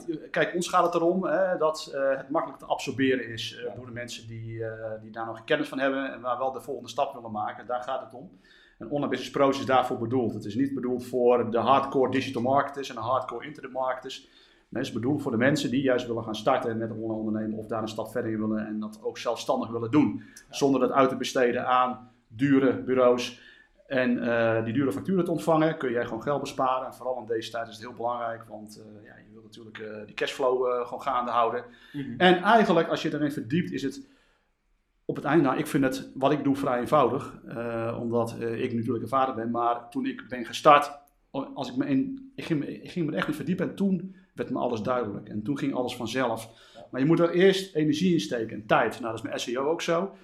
je, kijk, ons gaat het erom hè, dat het makkelijk te absorberen is Ja. door de mensen die, die daar nog kennis van hebben. En waar wel de volgende stap willen maken. Daar gaat het om. En Online Business Pros is daarvoor bedoeld. Het is niet bedoeld voor de hardcore digital marketers en de hardcore internet marketers. Nee, het is bedoeld voor de mensen die juist willen gaan starten met online ondernemen of daar een stap verder in willen en dat ook zelfstandig willen doen. Zonder dat uit te besteden aan dure bureaus en uh, die dure facturen te ontvangen, kun jij gewoon geld besparen. En vooral in deze tijd is het heel belangrijk, want uh, ja, je wilt natuurlijk uh, die cashflow gewoon gaande houden. Mm -hmm. En eigenlijk, als je erin verdiept, is het op het einde, nou, ik vind het wat ik doe vrij eenvoudig, uh, omdat uh, ik natuurlijk een vader ben. Maar toen ik ben gestart, als ik, me in, ik, ging, me, echt in verdiepen en toen werd me alles duidelijk. En toen ging alles vanzelf. Maar je moet er eerst energie in steken en tijd. Nou, dat is met SEO ook zo.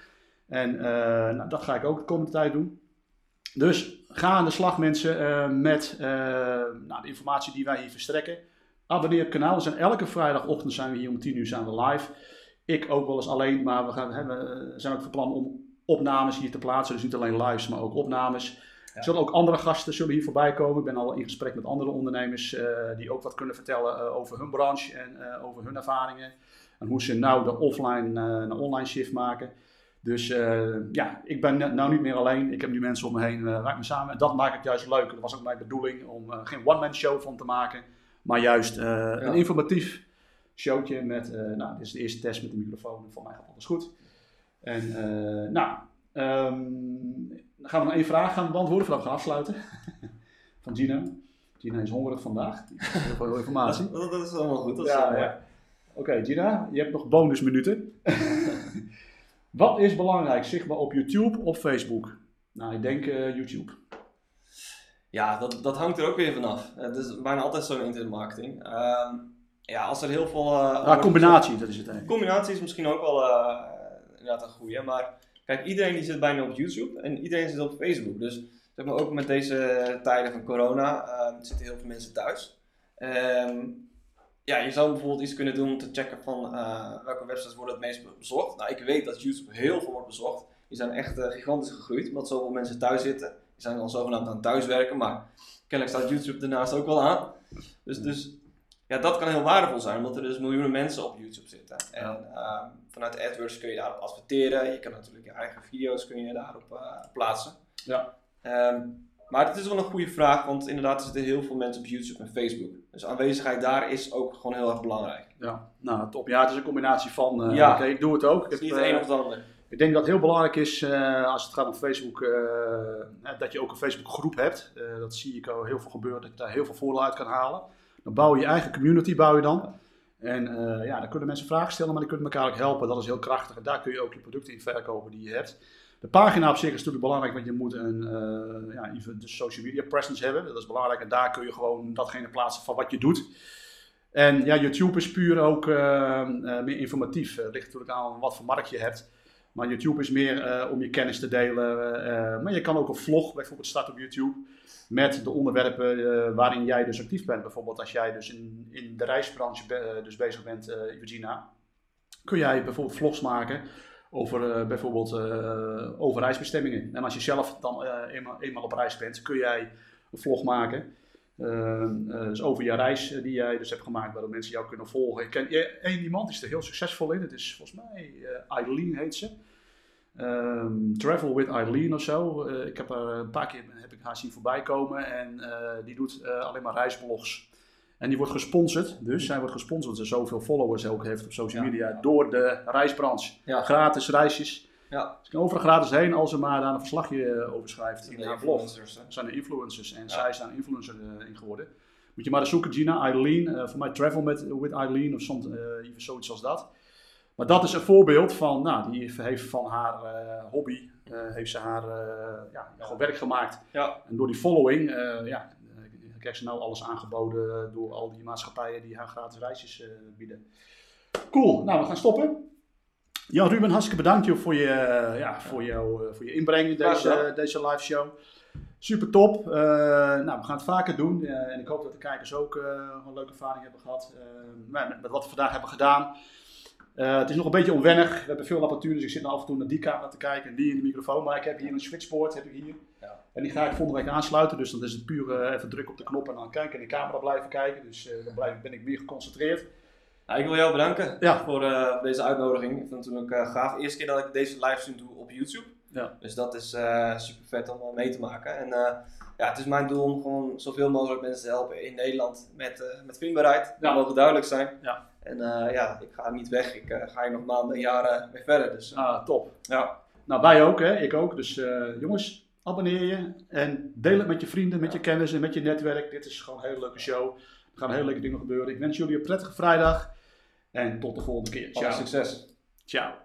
En uh, nou, dat ga ik ook de komende tijd doen. Dus ga aan de slag mensen met nou, de informatie die wij hier verstrekken. abonneer op het kanaal. Zijn elke vrijdagochtend zijn we hier om 10 uur zijn we live. Ik ook wel eens alleen, maar we gaan, hebben, zijn ook van plan om opnames hier te plaatsen. Dus niet alleen lives, maar ook opnames. Er zullen ook andere gasten zullen hier voorbij komen. Ik ben al in gesprek met andere ondernemers uh, die ook wat kunnen vertellen uh, over hun branche en uh, over hun ervaringen. En hoe ze nou de offline naar online shift maken. Dus ja, ik ben nou niet meer alleen. Ik heb nu mensen om me heen, werk me samen. En dat maakt het juist leuk. Dat was ook mijn bedoeling om geen one-man show van te maken. Maar juist ja. een informatief showtje met, nou, dit is de eerste test met de microfoon. Voor mij gaat alles goed. En nou, um, dan gaan we nog één vraag gaan beantwoorden voordat we gaan afsluiten. Van Gina. Gina is hongerig vandaag. Heel veel informatie. dat, dat, is allemaal goed. Dat ja, ja. Oké, okay, Gina, je hebt nog bonusminuten. Wat is belangrijk, zichtbaar op YouTube of Facebook? Nou, ik denk uh, YouTube. Ja, dat, dat hangt er ook weer vanaf. Het is bijna altijd zo in internetmarketing. Uh, ja, als er heel veel... Uh, ja, combinatie, dat is het eigenlijk. Combinatie is misschien ook wel uh, inderdaad een goede, maar Kijk, iedereen die zit bijna op YouTube en iedereen zit op Facebook. Dus zeg maar, ook met deze tijden van corona uh, zitten heel veel mensen thuis. Um, ja, je zou bijvoorbeeld iets kunnen doen om te checken van uh, welke websites worden het meest bezocht. Nou, ik weet dat YouTube heel veel wordt bezocht. Die zijn echt uh, gigantisch gegroeid, omdat zoveel mensen thuis zitten. Die zijn dan zogenaamd aan thuiswerken, maar kennelijk staat YouTube daarnaast ook wel aan. Dus, dus ja, dat kan heel waardevol zijn, omdat er dus miljoenen mensen op YouTube zitten. En uh, vanuit AdWords kun je daarop adverteren. Je kan natuurlijk je eigen video's kun je daarop uh, plaatsen. Ja. Um, maar het is wel een goede vraag, want inderdaad er zitten heel veel mensen op YouTube en Facebook. Dus aanwezigheid daar is ook gewoon heel erg belangrijk. Ja, nou top. Ja, het is een combinatie van. Uh, ja. ik doe het ook. Het is niet het een of het ander. Ik denk dat het heel belangrijk is uh, als het gaat om Facebook, uh, dat je ook een Facebook groep hebt. Dat zie ik al heel veel gebeuren, dat je daar heel veel voordeel uit kan halen. Dan bouw je je eigen community, bouw je dan. En uh, ja, dan kunnen mensen vragen stellen, maar die kunnen elkaar ook helpen. Dat is heel krachtig. En daar kun je ook je producten in verkopen die je hebt. De pagina op zich is natuurlijk belangrijk, want je moet een uh, ja, even de social media presence hebben. Dat is belangrijk. En daar kun je gewoon datgene plaatsen van wat je doet. En ja, YouTube is puur ook uh, meer informatief. Het ligt natuurlijk aan wat voor markt je hebt. Maar YouTube is meer om je kennis te delen. maar je kan ook een vlog bijvoorbeeld starten op YouTube met de onderwerpen uh, waarin jij dus actief bent. Bijvoorbeeld als jij dus in, in de reisbranche be, uh, dus bezig bent, uh, Virginia, kun jij bijvoorbeeld vlogs maken over bijvoorbeeld over reisbestemmingen. En als je zelf dan eenmaal, eenmaal, op reis bent, kun jij een vlog maken. dus over je reis die jij dus hebt gemaakt, waardoor mensen jou kunnen volgen. Ik ken één iemand, die is er heel succesvol in. Het is volgens mij Eileen heet ze. Um, Travel with Eileen of zo. Uh, ik heb er een paar keer heb ik haar zien voorbij komen en uh, die doet uh, alleen maar reisblogs. En die wordt gesponsord, dus zij wordt gesponsord ze zoveel followers ook heeft op social media ja. door de reisbranche. Ja. Gratis reisjes. Ja. Ze kan overal gratis heen als ze maar daar een verslagje over schrijft in haar blog. Dat zijn de influencers en zij zijn influencer in geworden. Moet je maar eens zoeken, Gina, Eileen. voor mij Travel met, with Eileen of soms, zoiets als dat. Maar dat is een voorbeeld van, nou, die heeft van haar uh, hobby, uh, heeft ze haar uh, ja, gewoon werk gemaakt. Ja. En door die following, ja, krijgt ze nou alles aangeboden door al die maatschappijen die haar gratis reisjes bieden. Cool, nou we gaan stoppen. Jan Ruben, hartstikke bedankt voor je, ja, voor jou, voor je inbreng in deze, deze live show. Super top. nou, we gaan het vaker doen. en ik hoop dat de kijkers ook een leuke ervaring hebben gehad met wat we vandaag hebben gedaan. Uh, het is nog een beetje onwennig. We hebben veel apparatuur, dus ik zit nou af en toe naar die camera te kijken en die in de microfoon. Maar ik heb hier een switchboard, heb ik hier. Ja. En die ga ik volgende week aansluiten. Dus dan is het puur uh, even druk op de knop en dan kijken en in de camera blijven kijken. Dus uh, dan blijf, ben ik meer geconcentreerd. Nou, ik wil jou bedanken ja. voor deze uitnodiging. Ik vind het natuurlijk gaaf. Eerste keer dat ik deze livestream doe op YouTube. Ja. Dus dat is super vet om mee te maken. En ja, het is mijn doel om gewoon zoveel mogelijk mensen te helpen in Nederland met, met vindbaarheid. Dat mogen duidelijk zijn. Ja. En uh, ja, ik ga niet weg. Ik uh, ga hier nog maanden en jaren mee verder. Dus, ah, top. Ja. Nou, wij ook, hè? ik ook. Dus jongens, abonneer je en deel het met je vrienden, met je kennis en met je netwerk. Dit is gewoon een hele leuke show. Er gaan hele leuke dingen gebeuren. Ik wens jullie een prettige vrijdag en tot de volgende keer. Ciao. succes. Ciao.